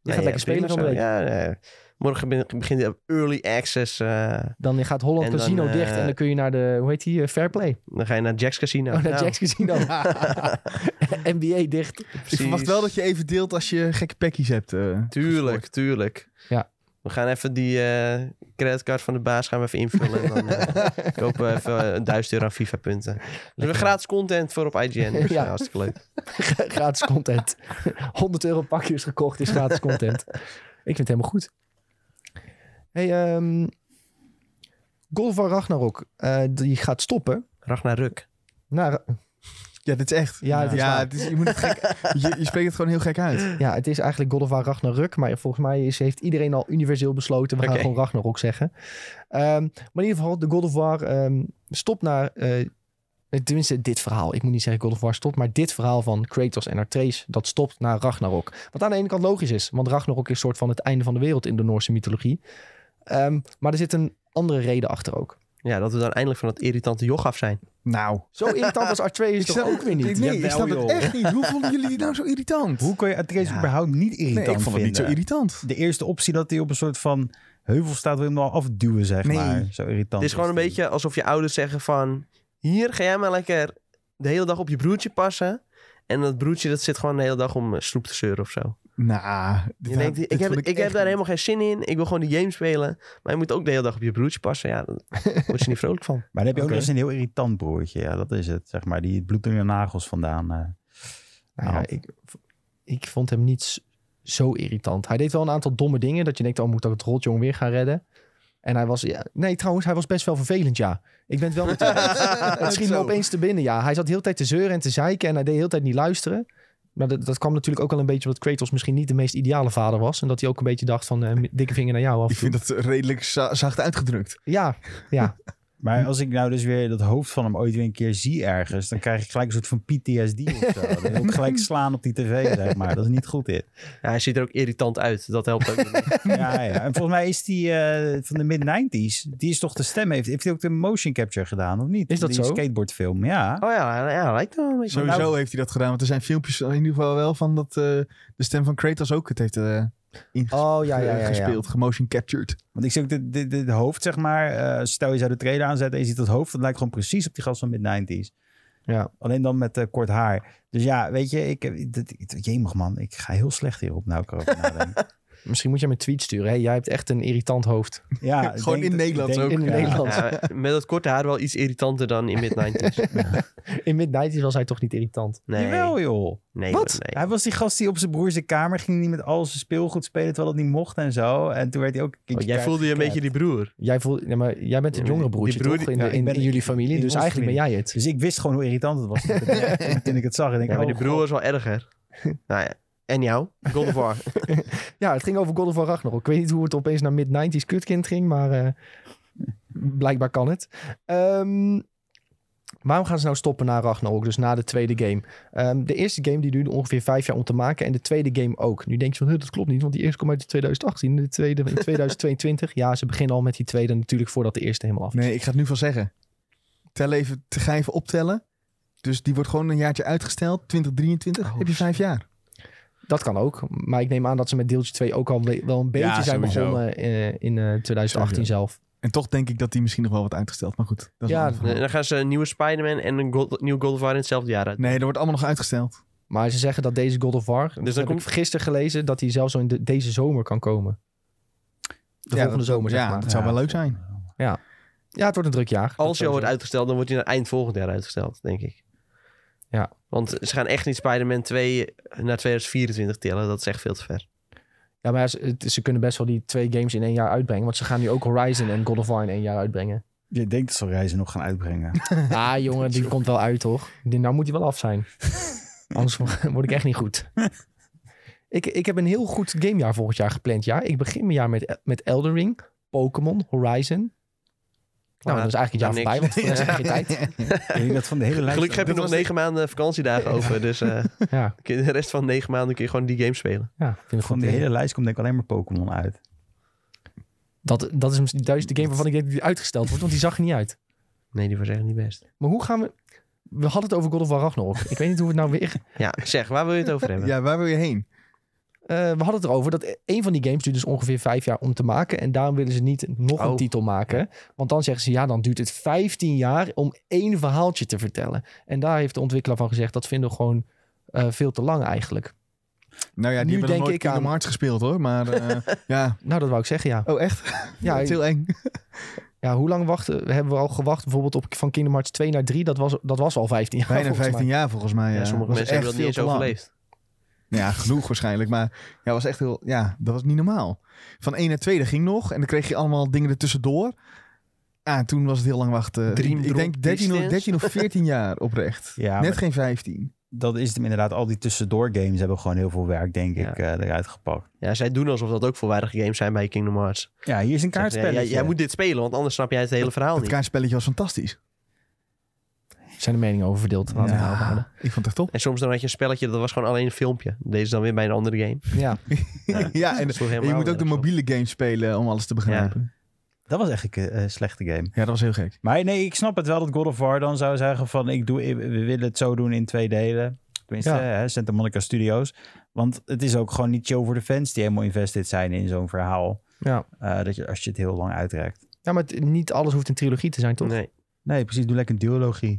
Je gaat lekker spelen zo. Ja, nee. Morgen begin- begint de early access. eh, Dan gaat Holland dan, Casino eh, dicht. En dan kun je naar de, hoe heet die, eh, Fairplay. dan ga je naar Jack's Casino. Oh, naar Nou, Jack's Casino. NBA dicht. Ik verwacht wel dat je even deelt als je gekke packies hebt. eh, Tuurlijk, tuurlijk. Ja. We gaan even die eh creditcard van de baas gaan we even invullen. en dan eh, kopen we even een duizend euro aan FIFA-punten. Dus we hebben gratis content voor op IGN. Dus, ja. hartstikke leuk. gratis content. 100 euro pakjes gekocht is gratis content. Ik vind het helemaal goed. Hey, ehm God of War Ragnarok, eh, die gaat stoppen. Ragnar Ruk. Nou, Ja, dit is echt. Ja, het is ja, waar. het is, je, moet het gek, je, je spreekt het gewoon heel gek uit. ja, het is eigenlijk God of War Ragnarok. Maar volgens mij is, heeft iedereen al universeel besloten. We gaan gewoon Ragnarok zeggen. Ehm, maar in ieder geval, de God of War ehm, stopt naar... eh, tenminste, dit verhaal. Ik moet niet zeggen God of War stopt. Maar dit verhaal van Kratos en Atreus, dat stopt naar Ragnarok. Wat aan de ene kant logisch is. Want Ragnarok is een soort van het einde van de wereld in de Noorse mythologie. Ehm, maar er zit een andere reden achter ook. Ja, dat we dan eindelijk van dat irritante joch af zijn. Nou, Zo irritant als Atreus toch ook weer niet? Nee, ik snap het echt niet. Hoe vonden jullie die nou zo irritant? hoe kon je Atreus Ja. überhaupt niet irritant nee, ik vond het niet zo irritant. De eerste optie dat hij op een soort van heuvel staat, wil je hem al afduwen, zeg Nee. maar. Zo irritant. Het is gewoon een beetje alsof je ouders zeggen van... Hier, ga jij maar lekker de hele dag op je broertje passen. En dat broertje dat zit gewoon de hele dag om eh, snoep te zeuren of zo. Nou, dit Je denkt, dit ik heb, ik heb daar helemaal geen zin in. Ik wil gewoon die game spelen. Maar je moet ook de hele dag op je broertje passen. Ja, daar word je niet vrolijk van. Maar dan heb je ook nog eens een heel irritant broertje. Ja, dat is het, zeg maar. Die bloed in de nagels vandaan. eh. Nou ja, ik, ik vond hem niet zo irritant. Hij deed wel een aantal domme dingen. Dat je denkt, oh, moet ik het rotjong weer gaan redden? En hij was, ja, nee trouwens, hij was best wel vervelend, ja. Ik ben het wel met je eens. Het schiet me Zo. opeens te binnen, ja. Hij zat de hele tijd te zeuren en te zeiken en hij deed de hele tijd niet luisteren. Maar dat, dat kwam natuurlijk ook wel een beetje omdat Kratos misschien niet de meest ideale vader was. En dat hij ook een beetje dacht van, eh, dikke vinger naar jou af. Ik vind dat redelijk za- zacht uitgedrukt. Ja, ja. Maar als ik nou dus weer dat hoofd van hem ooit weer een keer zie ergens, dan krijg ik gelijk een soort van PTSD of zo. Dan wil ik gelijk slaan op die tv, zeg maar. Dat is niet goed dit. Ja, hij ziet er ook irritant uit. Dat helpt ook niet. Ja, ja. En volgens mij is die eh, van de mid-90s, die is toch de stem, heeft, heeft hij ook de motion capture gedaan, of niet? Is dat die zo? skateboardfilm, ja. Oh ja, ja lijkt wel een beetje. Sowieso Nou- heeft hij dat gedaan. Want er zijn filmpjes in ieder geval wel van dat eh, de stem van Kratos ook het heeft. eh, Oh, ja, ja, ja, gespeeld, gemotion captured. Want ik zie ook de, de, de hoofd, zeg maar. eh, stel je zou de trailer aanzetten en je ziet dat hoofd. Dat lijkt gewoon precies op die gast van mid-90s. Ja. Alleen dan met eh, kort haar. Dus ja, weet je, ik, heb- dit- dit- jemig man. Ik ga heel slecht hierop nou ik. Misschien moet je hem een tweet sturen. Hè? Jij hebt echt een irritant hoofd. Ja, Gewoon denk in denk- ook. In het ja. Nederlands. Ja, met dat korte haar wel iets irritanter dan in mid-90s. In mid-90s was hij toch niet irritant? Nee. Jawel, joh. Nee, Wat? nee. Hij was die gast die op zijn broer zijn kamer ging niet met al zijn speelgoed spelen terwijl dat niet mocht en zo. En toen werd hij ook een Oh, jij voelde je een beetje die broer. Jij, voelt, ja, maar jij bent het Ja, jongere broertje broer toch? In, de- in, ben- in jullie familie. in dus eigenlijk ben jij het. Dus ik wist gewoon hoe irritant het was toen, ik het zag. En ik Ja, maar oh, die broer was wel erger. nou ja. En jou? God of War. Ja, het ging over God of War Ragnarok. Ik weet niet hoe het opeens naar mid-90s kutkind ging, maar eh, blijkbaar kan het. Ehm, waarom gaan ze nou stoppen na Ragnarok, dus na de tweede game? Ehm, de eerste game die duurde ongeveer vijf jaar om te maken en de tweede game ook. Nu denk je van, "Huh, dat klopt niet, want die eerste kwam uit in 2018 en de tweede in 2022. ja, ze beginnen al met die tweede natuurlijk voordat de eerste helemaal af is. Nee, ik ga het nu van zeggen. Tel even, ga even optellen. Dus die wordt gewoon een jaartje uitgesteld. 2023 Oh, heb je vijf jaar. Dat kan ook, maar ik neem aan dat ze met deeltje 2 ook al we- wel een beetje Ja, zijn sowieso. begonnen eh, in eh, 2018 Sowieso. zelf. En toch denk ik dat die misschien nog wel wat uitgesteld. Maar goed, dat is Ja, dan gaan ze een nieuwe Spider-Man en een God, nieuw God of War in hetzelfde jaar uit. Nee, dat wordt allemaal nog uitgesteld. Maar ze zeggen dat deze God of War, dus dan heb komt- ik gisteren gelezen, dat hij zelfs zo in de- deze zomer kan komen. De Ja, volgende dat- zomer, zeg ja, maar. dat zou wel leuk zijn. Ja, het wordt een druk jaar. Dat Als sowieso. wordt uitgesteld, dan wordt hij naar eind volgend jaar uitgesteld, denk ik. Ja. Want ze gaan echt niet Spider-Man 2 naar 2024 tillen. Dat is echt veel te ver. Ja, maar ze, kunnen best wel die twee games in één jaar uitbrengen. Want ze gaan nu ook Horizon en God of War in één jaar uitbrengen. Je denkt dat ze reizen nog gaan uitbrengen. Ah, jongen, die komt wel uit, toch? Die, nou moet hij wel af zijn. Anders word ik echt niet goed. Ik, ik heb een heel goed gamejaar volgend jaar gepland. Ja, ik begin mijn jaar met, met Elden Ring, Pokémon, Horizon. Nou, dat is eigenlijk het jaar nou, voorbij, want voor de geen tijd. Ik denk dat van de hele lijst... Gelukkig heb je nog negen maanden vakantiedagen over. Dus eh, Ja, de rest van negen maanden kun je gewoon die game spelen. ja vind ik Van goed. de hele lijst komt denk ik alleen maar Pokémon uit. Dat, dat is juist de game waarvan ik denk dat die uitgesteld wordt, want die zag er niet uit. Nee, die was echt niet best. Maar hoe gaan we... We hadden het over God of War Ragnarok. Ik weet niet hoe we het nou weer... Ja, zeg, waar wil je het over hebben? Ja, waar wil je heen? Eh, we hadden het erover dat een van die games duurt dus ongeveer vijf jaar om te maken. En daarom willen ze niet nog een Oh. titel maken. Want dan zeggen ze, ja, dan duurt het 15 jaar om één verhaaltje te vertellen. En daar heeft de ontwikkelaar van gezegd, dat vinden we gewoon eh, veel te lang eigenlijk. Nou ja, Nu die hebben nog denk nooit ik Kingdom aan- Hearts gespeeld hoor. Maar eh, ja. Nou, dat wou ik zeggen, ja. Oh echt? Ja, dat is heel eng. ja hoe lang wachten, hebben we al gewacht bijvoorbeeld op van Kingdom Hearts 2 naar 3? Dat was, dat was al 15 jaar Bijna volgens 15 mij. jaar volgens mij. Ja, Ja, sommige mensen hebben dat niet eens veel overleefd. Ja, genoeg waarschijnlijk. Maar ja, was echt heel. Ja, dat was niet normaal. Van 1 naar 2 dat ging nog. En dan kreeg je allemaal dingen ertussendoor. Ah, toen was het heel lang wachten. Dream ik, denk Drop 13 of, Distance. 13 of 14 jaar oprecht. Ja, Net geen 15. dat is het hem inderdaad. Al die tussendoor games hebben gewoon heel veel werk, denk Ja. ik, eh, eruit gepakt. Ja, zij doen alsof dat ook volwaardige games zijn bij Kingdom Hearts. Ja, hier is een kaartspelletje. Ja, jij moet dit spelen, want anders snap jij het hele verhaal Het niet. kaartspelletje was fantastisch. Zijn de meningen over verdeeld. Laten we houden. Ik vond het echt top. En soms dan had je een spelletje, dat was gewoon alleen een filmpje. Deze dan weer bij een andere game. Ja, ja, en, toch je moet ook de mobiele games spelen om alles te begrijpen. Dat was echt een eh, slechte game. Ja, dat was heel gek. Maar nee, ik snap het wel dat God of War dan zou zeggen van... Ik doe, we willen het zo doen in twee delen. Tenminste, Ja. hè, Santa Monica Studios. Want het is ook gewoon niet chill voor de fans... die helemaal invested zijn in zo'n verhaal. ja. Eh, dat je, als je het heel lang uitrekt. ja maar het- niet alles hoeft een trilogie te zijn, toch? Nee. Nee, precies. Doe lekker een duologie.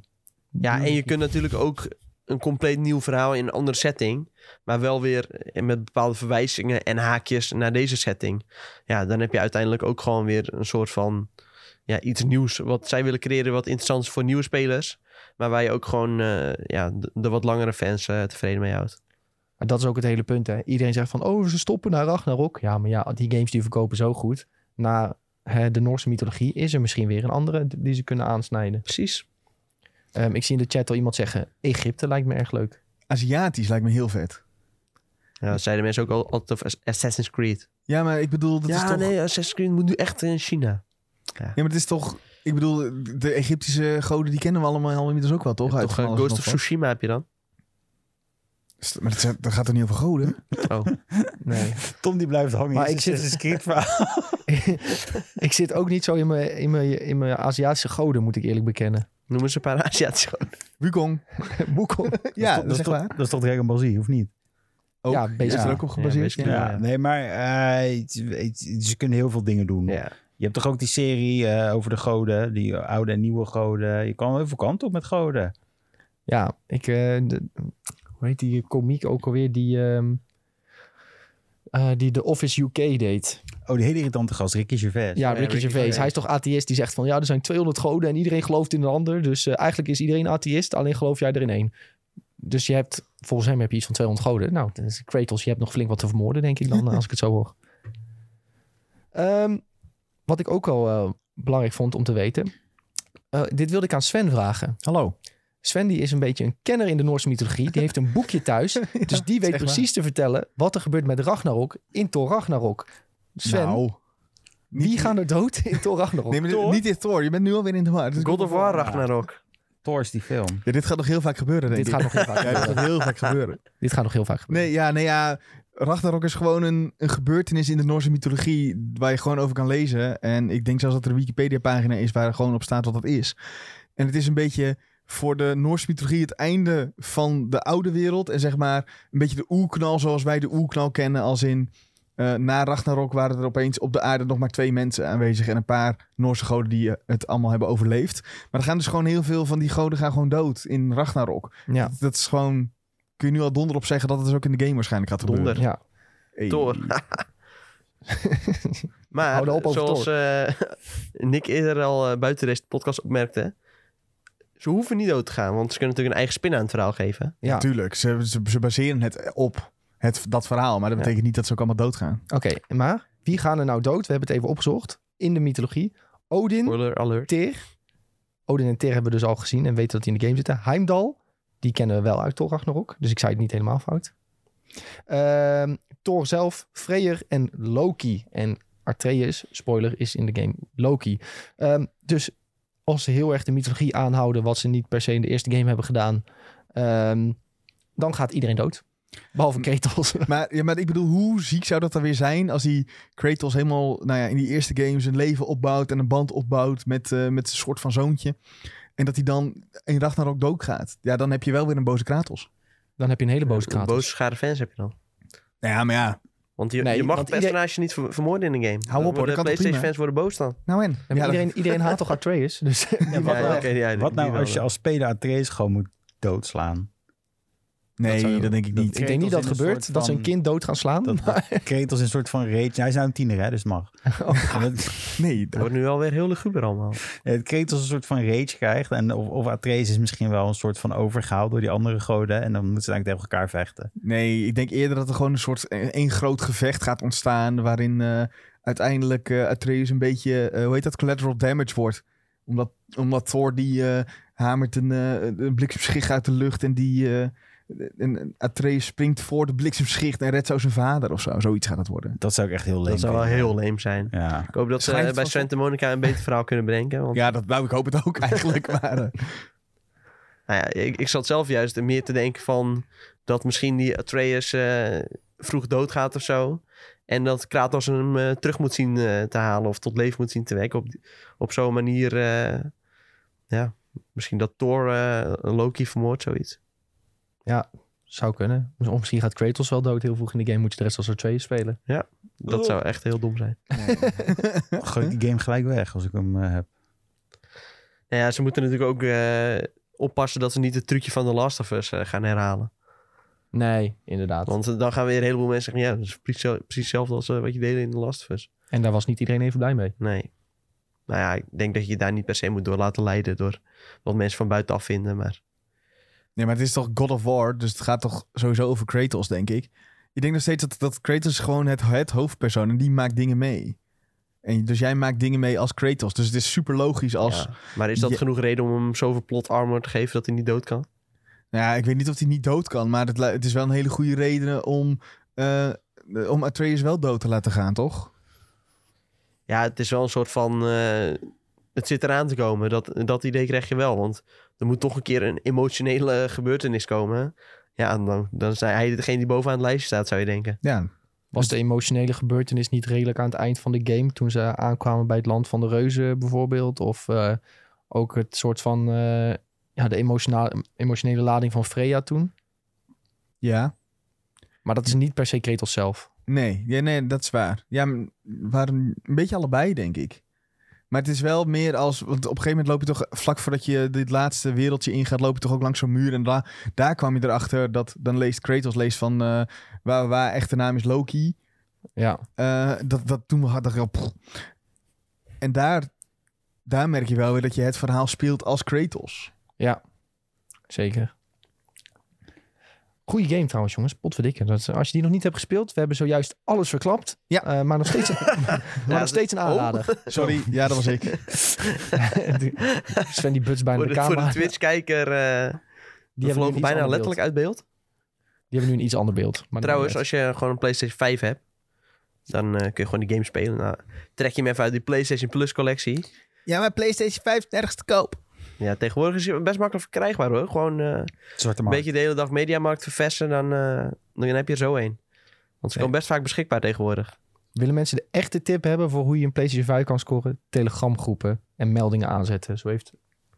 Ja, en je kunt natuurlijk ook een compleet nieuw verhaal in een andere setting. Maar wel weer met bepaalde verwijzingen en haakjes naar deze setting. Ja, dan heb je uiteindelijk ook gewoon weer een soort van ja, iets nieuws. Wat zij willen creëren wat interessant is voor nieuwe spelers. Maar waar je ook gewoon eh, ja, de, de wat langere fans eh, tevreden mee houdt. Maar dat is ook het hele punt, hè. Iedereen zegt van, oh, ze stoppen naar Ragnarok. Ja, maar ja, die games die verkopen zo goed. Na hè, de Noorse mythologie is er misschien weer een andere die ze kunnen aansnijden. Precies. Ehm, ik zie in de chat al iemand zeggen, Egypte lijkt me erg leuk. Aziatisch lijkt me heel vet. Ja, dat zeiden mensen ook al, altijd over Assassin's Creed. Ja, maar ik bedoel, dat is ja, toch... nee, Assassin's Creed moet nu echt in China. Ja, maar het is toch... Ik bedoel, de Egyptische goden, die kennen we allemaal inmiddels ook wel, toch? Uit Toch van eh, Ghost of. Tsushima heb je dan? Maar dat, dat gaat toch niet over goden? Oh, Nee. Tom die blijft hangen Maar ik zit- Assassin's Creed verhaal. ik zit ook niet zo in mijn, in, mijn, in mijn Aziatische goden, moet ik eerlijk bekennen. Noem eens een paar Aziatische goden. Wukong. Wukong. Ja, dat, dat is toch, waar. dat is toch Dragon Ball Z, of niet? Ook, Ja, basically. is er ook op gebaseerd. Ja, Ja, basically. Ja, nee, maar eh, ze kunnen heel veel dingen doen. Ja. Je hebt toch ook die serie eh, over de goden, die oude en nieuwe goden. Je kan heel veel kanten op met goden. Ja, ik... eh, de, hoe heet die komiek ook alweer? Die, ehm, eh, die de Office UK deed. Oh, die hele irritante gast, Ricky Gervais. Ja, ja, Ricky Ricky Gervais. Gervais. Hij is toch atheïst? Die zegt van ja, er zijn 200 goden en iedereen gelooft in een ander. Dus eh, eigenlijk is iedereen atheïst, alleen geloof jij er in één. Dus je hebt, volgens hem heb je iets van 200 goden. Nou, dat is Kratos, je hebt nog flink wat te vermoorden, denk ik dan, als ik het zo hoor. Ehm, wat ik ook wel eh, belangrijk vond om te weten. eh, dit wilde ik aan Sven vragen. Hallo. Sven die is een beetje een kenner in de Noorse mythologie. Die heeft een boekje thuis. dus die weet precies te vertellen wat er gebeurt met Ragnarok in Thor Ragnarok. Sven, Nou, wie gaan er dood in Thor Ragnarok? Nee, maar dit- Thor? niet in Thor. Je bent nu alweer in de war. Is God of War Ragnarok. Thor is die film. Ja, dit gaat nog heel vaak gebeuren, denk Dit ik. gaat nog heel vaak Ja, dit gebeuren. gaat heel vaak gebeuren. Dit gaat nog heel vaak gebeuren. Nee, ja, nee, ja. Ragnarok is gewoon een, een gebeurtenis in de Noorse mythologie waar je gewoon over kan lezen. En ik denk zelfs dat er een Wikipedia-pagina is waar er gewoon op staat wat dat is. En het is een beetje voor de Noorse mythologie het einde van de oude wereld. En zeg maar een beetje de oerknal zoals wij de oerknal kennen. Als in, eh, na Ragnarok waren er opeens op de aarde nog maar twee mensen aanwezig. En een paar Noorse goden die eh, het allemaal hebben overleefd. Maar er gaan dus gewoon heel veel van die goden gaan gewoon dood in Ragnarok. Ja, Dat is gewoon... Kun je nu al donder op zeggen dat het dus ook in de game waarschijnlijk gaat gebeuren. Donder. ja. Hey. Thor. maar zoals eh, Nick eerder al eh, buiten deze podcast opmerkte... Ze hoeven niet dood te gaan, want ze kunnen natuurlijk een eigen spin aan het verhaal geven. ja. Natuurlijk, ze, ze, ze baseren het op het, dat verhaal. Maar dat Ja. betekent niet dat ze ook allemaal doodgaan. Oké, maar wie gaan er nou dood? We hebben het even opgezocht in de mythologie. Odin, Spoiler alert. Tyr. Odin en Tyr hebben we dus al gezien en weten dat die in de game zitten. Heimdall, die kennen we wel uit Thor Ragnarok. Dus ik zei het niet helemaal fout. Ehm, Thor zelf, Freyr en Loki. En Atreus, spoiler, is in de game Loki. Ehm, dus als ze heel erg de mythologie aanhouden... wat ze niet per se in de eerste game hebben gedaan... ehm, dan gaat iedereen dood. Behalve Kratos. Maar, ja, maar ik bedoel, hoe ziek zou dat dan weer zijn als die Kratos helemaal nou ja, in die eerste game zijn leven opbouwt en een band opbouwt met, eh met zijn soort van zoontje. En dat hij dan in Ragnarok dood gaat. Ja, dan heb je wel weer een boze Kratos. dan heb je een hele boze Een Kratos. boze schare fans heb je dan. Ja, maar ja, Want je, Nee, je mag want het personage niet ver- vermoorden in de game. Hou op, hoor, dat De kan PlayStation fans worden boos dan. nou en? Ja, Ja, iedereen, iedereen haat toch Atreus? Dus die wat Ja, ja, die- Wat nou als je ja. als speler Atreus gewoon moet doodslaan? Nee, zou- dat, denk ik dat- niet. Ik denk niet dat het gebeurt, dat ze een kind dood gaan slaan. Dat, maar- in een soort van rage... Hij is nou een tiener, hè, dus het mag. Dat- Nee, Het dat- wordt nu alweer heel luguber allemaal. Ja, dat Kratos een soort van rage krijgt. En of, of Atreus is misschien wel een soort van overgehaald door die andere goden. En dan moeten ze eigenlijk tegen elkaar vechten. Nee, ik denk eerder dat er gewoon een soort één groot gevecht gaat ontstaan. Waarin eh, uiteindelijk eh Atreus een beetje, eh, hoe heet dat, collateral damage wordt. Omdat, omdat Thor die eh, hamert een, een bliksemschicht uit de lucht. En die eh, en en Atreus springt voor de bliksemschicht en redt zo zijn vader of zo. Zoiets gaat het worden. Dat zou ik echt heel leuk Dat zou wel heel leem zijn. Ja. Ik hoop dat ze Schijnt eh, bij van- Santa Monica een beter verhaal kunnen bedenken. Want Ja, dat, nou, ik hoop het ook eigenlijk. maar, eh, nou ja, ik, ik zat zelf juist meer te denken van... dat misschien die Atreus eh, vroeg doodgaat of zo. En dat Kratos hem terug moet zien te halen of tot leven moet zien te wekken. Op, op zo'n manier, eh, ja, misschien dat Thor eh, Loki vermoordt, zoiets. Zou kunnen. Of misschien gaat Kratos wel dood heel vroeg in de game. Moet je de rest als er twee spelen. Dat zou echt heel dom zijn. Gooi ik die game gelijk weg als ik hem eh, heb. Nou ja, ze moeten natuurlijk ook eh, oppassen dat ze niet het trucje van The Last of Us eh, gaan herhalen. Nee, inderdaad. Want dan gaan weer een heleboel mensen zeggen... ja, dat is precies, precies hetzelfde als wat je deed in The Last of Us. En daar was niet iedereen even blij mee. Nee. Nou ja, ik denk dat je je daar niet per se moet door laten leiden... door wat mensen van buitenaf vinden. Maar nee, maar het is toch God of War. Dus het gaat toch sowieso over Kratos, denk ik. Ik denk nog steeds dat, dat Kratos gewoon het, het hoofdpersoon en die maakt dingen mee. En dus jij maakt dingen mee als Kratos. Dus het is super logisch als... Ja, maar is dat Ja. genoeg reden om hem zoveel plot armor te geven dat hij niet dood kan? Nou ja, ik weet niet of hij niet dood kan, maar het, is wel een hele goede reden om, eh, om Atreus wel dood te laten gaan, toch? Ja, het is wel een soort van... eh, het zit eraan te komen. Dat, dat idee krijg je wel. Want er moet toch een keer een emotionele gebeurtenis komen. Ja, dan, dan is hij degene die bovenaan het lijstje staat, zou je denken. Ja, Was de emotionele gebeurtenis niet redelijk aan het eind van de game? Toen ze aankwamen bij het land van de reuzen bijvoorbeeld? Of eh, ook het soort van... eh, ja, de emotionele, emotionele lading van Freya toen? ja. Maar dat is niet per se Kratos zelf. Nee, ja, nee, dat is waar. Ja, waren een beetje allebei, denk ik. Maar het is wel meer als... Want op een gegeven moment loop je toch... Vlak voordat je dit laatste wereldje ingaat... loop je toch ook langs zo'n muur. En da, daar kwam je erachter dat... Dan leest Kratos leest van... eh, waar, waar echte naam is Loki. Ja, Eh, dat, dat toen had ik al... pff. En daar, daar merk je wel weer dat je het verhaal speelt als Kratos. ja. Zeker. Goeie game trouwens, jongens. Potverdikke. Dat, als je die nog niet hebt gespeeld, we hebben zojuist alles verklapt. Ja. Eh, maar nog steeds, maar nog steeds een aanrader. Sorry, ja, dat was ik. Sven die buts bijna Voor de, de, voor de Twitch-kijker, eh die vlogen bijna letterlijk uit beeld. Die hebben nu een iets ander beeld. Maar Trouwens, als je gewoon een PlayStation 5 hebt, dan eh, kun je gewoon die game spelen. Nou, trek je hem even uit die PlayStation Plus collectie. Ja, maar PlayStation 5 is nergens te koop. Ja, tegenwoordig is hij best makkelijk verkrijgbaar hoor. Gewoon eh, een beetje de hele dag Mediamarkt verversen, dan, eh, dan heb je er zo een. Want ze komen best vaak beschikbaar tegenwoordig. Willen mensen de echte tip hebben voor hoe je een PlayStation 5 kan scoren? Telegramgroepen en meldingen aanzetten. Zo heeft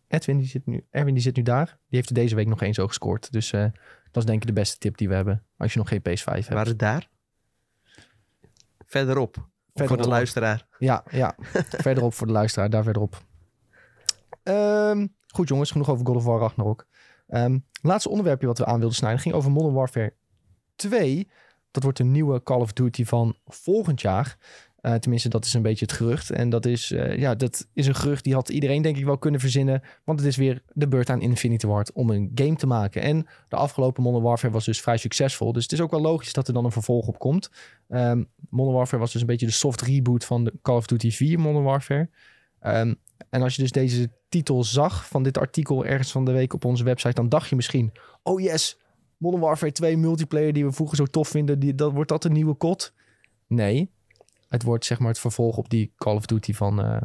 Edwin, die zit nu, Erwin, die zit nu daar. Die heeft er deze week nog één zo gescoord. Dus eh, dat is denk ik de beste tip die we hebben. Als je nog geen PS5 hebt. Waar is het daar? Verderop. Voor de Verderop. luisteraar. Ja, ja. verderop voor de luisteraar, daar verderop. Ehm, goed jongens, genoeg over God of War Ragnarok. Ehm laatste onderwerpje wat we aan wilden snijden ging over Modern Warfare 2. Dat wordt een nieuwe Call of Duty van volgend jaar. Eh, tenminste, dat is een beetje het gerucht. En dat is, eh, ja, dat is een gerucht die had iedereen denk ik wel kunnen verzinnen. Want het is weer de beurt aan Infinity Ward om een game te maken. En de afgelopen Modern Warfare was dus vrij succesvol. Dus het is ook wel logisch dat er dan een vervolg op komt. Ehm, Modern Warfare was dus een beetje de soft reboot van de Call of Duty 4 Modern Warfare. Ehm, en als je dus deze titel zag van dit artikel ergens van de week op onze website, dan dacht je misschien: oh yes, Modern Warfare 2 multiplayer die we vroeger zo tof vinden, die, dat, wordt dat een nieuwe kot? Nee, het wordt zeg maar het vervolg op die Call of Duty van, eh,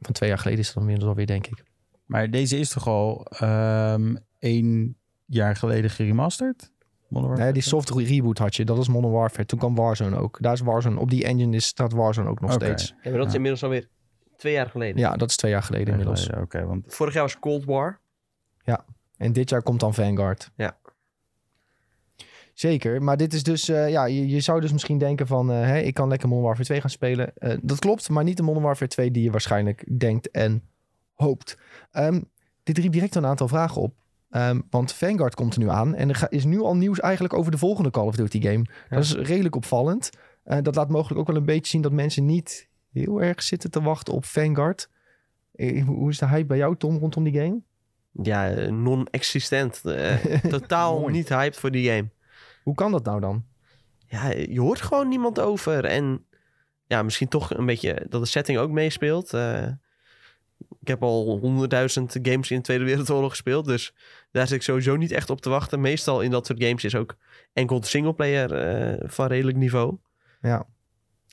van twee jaar geleden is dat dan inmiddels alweer, denk ik. Maar deze is toch al ehm één jaar geleden geremasterd? Nee, die 2? soft reboot had je, dat was Modern Warfare. Toen kwam Warzone ook. Daar is Warzone, op die engine is, staat Warzone ook nog Oké. steeds. Ja, maar dat is Ja. inmiddels alweer twee jaar geleden. Ja, dat is twee jaar geleden inmiddels. Oké, want Vorig jaar was Cold War. En dit jaar komt dan Vanguard. Ja. Zeker, maar dit is dus, eh, ja, je, je zou dus misschien denken van, eh, hè, ik kan lekker Modern Warfare 2 gaan spelen. Eh, dat klopt, maar niet de Modern Warfare 2 die je waarschijnlijk denkt en hoopt. Ehm, dit riep direct een aantal vragen op. Ehm, want Vanguard komt er nu aan en er is nu al nieuws eigenlijk over de volgende Call of Duty game. Ja. Dat is redelijk opvallend. Dat laat mogelijk ook wel een beetje zien dat mensen niet heel erg zitten te wachten op Vanguard. Eh, hoe is de hype bij jou, Tom, rondom die game? Ja, eh, non-existent. Eh, totaal niet hyped voor die game. Hoe kan dat nou dan? Ja, je hoort gewoon niemand over. En ja, misschien toch een beetje dat de setting ook meespeelt. Ik heb al honderdduizend games in de Tweede Wereldoorlog gespeeld. Dus daar zit ik sowieso niet echt op te wachten. Meestal in dat soort games is ook enkel de singleplayer van redelijk niveau. Ja.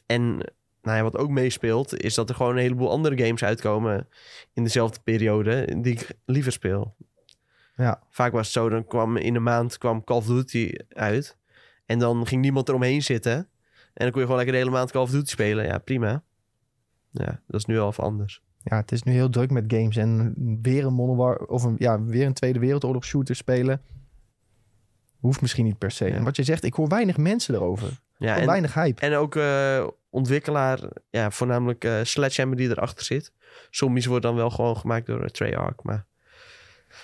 En nou ja, wat ook meespeelt, is dat er gewoon een heleboel andere games uitkomen in dezelfde periode die ik liever speel. Ja. Vaak was het zo, dan kwam in een maand kwam Call of Duty uit. En dan ging niemand eromheen zitten. En dan kon je gewoon lekker de hele maand Call of Duty spelen. Ja, prima. Ja, dat is nu al anders. Ja, het is nu heel druk met games. En weer een Modern War, of een, ja, weer een Tweede Wereldoorlog shooter spelen. Hoeft misschien niet per se. Ja. En wat je zegt, ik hoor weinig mensen erover. Ja, en, weinig hype. en ook eh, ontwikkelaar, ja, voornamelijk eh, Sledgehammer die erachter zit. Zombies wordt dan wel gewoon gemaakt door uh, Treyarch, maar...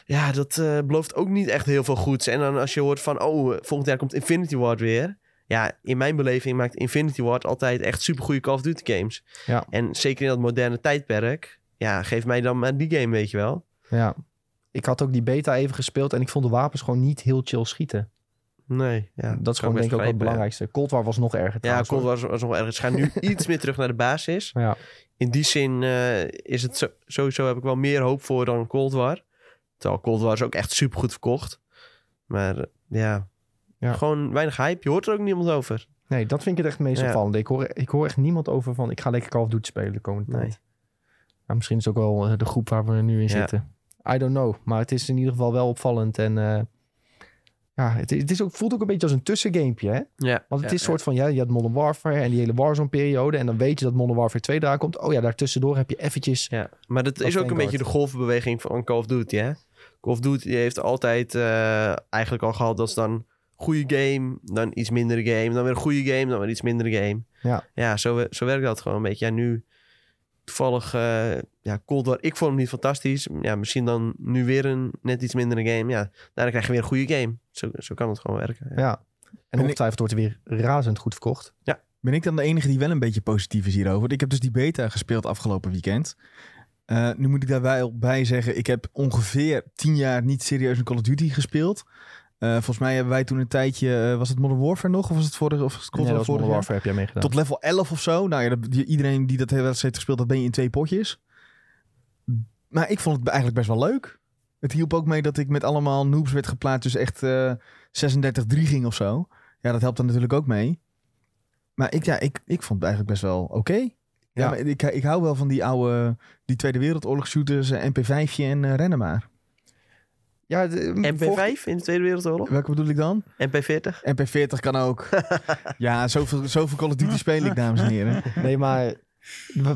Ja, dat eh, belooft ook niet echt heel veel goeds. En dan als je hoort van, oh, eh, volgend jaar komt Infinity Ward weer. Ja, in mijn beleving maakt Infinity Ward altijd echt supergoeie Call of Duty games. Ja. En zeker in dat moderne tijdperk. Ja, geef mij dan maar die game, weet je wel. Ja. Ik had ook die beta even gespeeld en ik vond de wapens gewoon niet heel chill schieten. Nee, ja. dat is gewoon denk ik ook wel het ja. belangrijkste. Cold War was nog erger Ja, trouwens, Cold hoor. War was, was nog ergens. Ga nu iets meer terug naar de basis. Ja. In die zin eh, is het zo, sowieso heb ik wel meer hoop voor dan Cold War. Terwijl Cold War is ook echt super goed verkocht. Maar eh, ja, Ja. gewoon weinig hype. Je hoort er ook niemand over. Nee, dat vind ik het echt het meest Ja. opvallende. Ik hoor, ik hoor echt niemand over van, ik ga lekker Call of Duty spelen de komende Nee. tijd. Nou, misschien is het ook wel eh, de groep waar we nu in Ja. zitten. I don't know. Maar het is in ieder geval wel opvallend. En eh, ja, het, is- het is ook, voelt ook een beetje als een tussengamepje, hè? Ja, Want het ja, is een soort van, ja, je had Modern Warfare en die hele Warzone-periode. En dan weet je dat Modern Warfare 2 daar komt. Oh ja, daartussendoor heb je eventjes... Ja, maar dat, is ook een beetje de golfbeweging van Call of Duty, hè? Call of Duty heeft altijd eh, eigenlijk al gehad dat ze dan goede game, dan iets mindere game, dan weer een goede game, dan weer iets mindere game. Ja. Ja, zo, zo werkt dat gewoon een beetje. Ja, nu toevallig, eh ja, Cold War, ik vond hem niet fantastisch. Ja, misschien dan nu weer een net iets mindere game. Ja, daarna krijg je weer een goede game. Zo, zo kan het gewoon werken. Ja. Ja. En ongetwijfeld wordt er weer razend goed verkocht. Ben ik dan de enige die wel een beetje positief is hierover? Want Ik heb dus die beta gespeeld afgelopen weekend. Eh, nu moet ik daar wel bij zeggen, ik heb ongeveer tien jaar niet serieus een Call of Duty gespeeld. Eh, volgens mij hebben wij toen een tijdje, eh, was het Modern Warfare nog? Of was het vorige, of was het Nee, War dat was Modern jaar? Warfare heb jij meegedaan. Tot level 11 of zo. Nou ja, dat, die- iedereen die dat hele wedstrijd heeft gespeeld, dat ben je in twee potjes. Maar ik vond het eigenlijk best wel leuk. Het hielp ook mee dat ik met allemaal noobs werd geplaatst. Dus echt eh 36-3 ging of zo. Ja, dat helpt dan natuurlijk ook mee. Maar ik, ja, ik, ik vond het eigenlijk best wel oké. Ja, Ja. maar ik, ik hou wel van die oude, die Tweede Wereldoorlog shooters, eh, MP5'je en rennen maar. Ja, de, vorige- MP5 in de Tweede Wereldoorlog? Welke bedoel ik dan? MP40? MP40 kan ook. ja, zoveel, zoveel Call of Duty speel ik, dames en heren. Nee, maar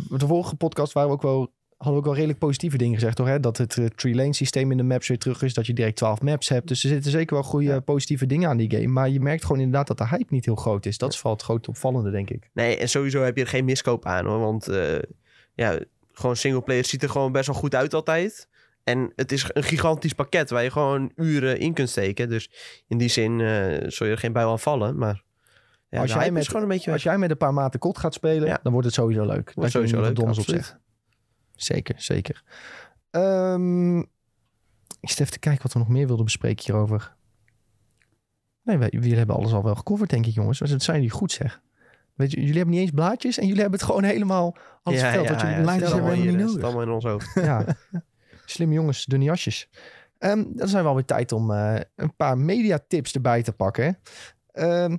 de vorige podcast waren we ook wel, hadden we ook wel redelijk positieve dingen gezegd, toch? Hè? Dat het eh, tree lane systeem in de maps weer terug is, dat je direct 12 maps hebt. Dus er zitten zeker wel goede positieve dingen aan die game. Maar je merkt gewoon inderdaad dat de hype niet heel groot is. Dat is vooral het grote opvallende, denk ik. Nee, en sowieso heb je er geen miskoop aan hoor. Want eh, ja, gewoon singleplayer ziet er gewoon best wel goed uit altijd. En het is een gigantisch pakket waar je gewoon uren in kunt steken. Dus in die zin eh zul je er geen bij aan vallen. Maar ja, Als jij met- een beetje Als jij met een paar maten kot gaat spelen, Ja. dan wordt het sowieso leuk. Wordt je sowieso leuk, doms op zeggen. Zeker, zeker. Ehm, ik zit even te kijken wat we nog meer wilden bespreken hierover. Nee, wij, jullie hebben alles al wel gecoverd, denk ik, jongens. Dat zijn jullie goed, zeg. Weet je, jullie hebben niet eens blaadjes en jullie hebben het gewoon helemaal alles verteld. wat jullie lijntjes hebben we niet nodig. allemaal in ons hoofd. Ja. Slimme jongens, dunne jasjes. Ehm, dan zijn we alweer tijd om eh, een paar mediatips erbij te pakken. Ehm,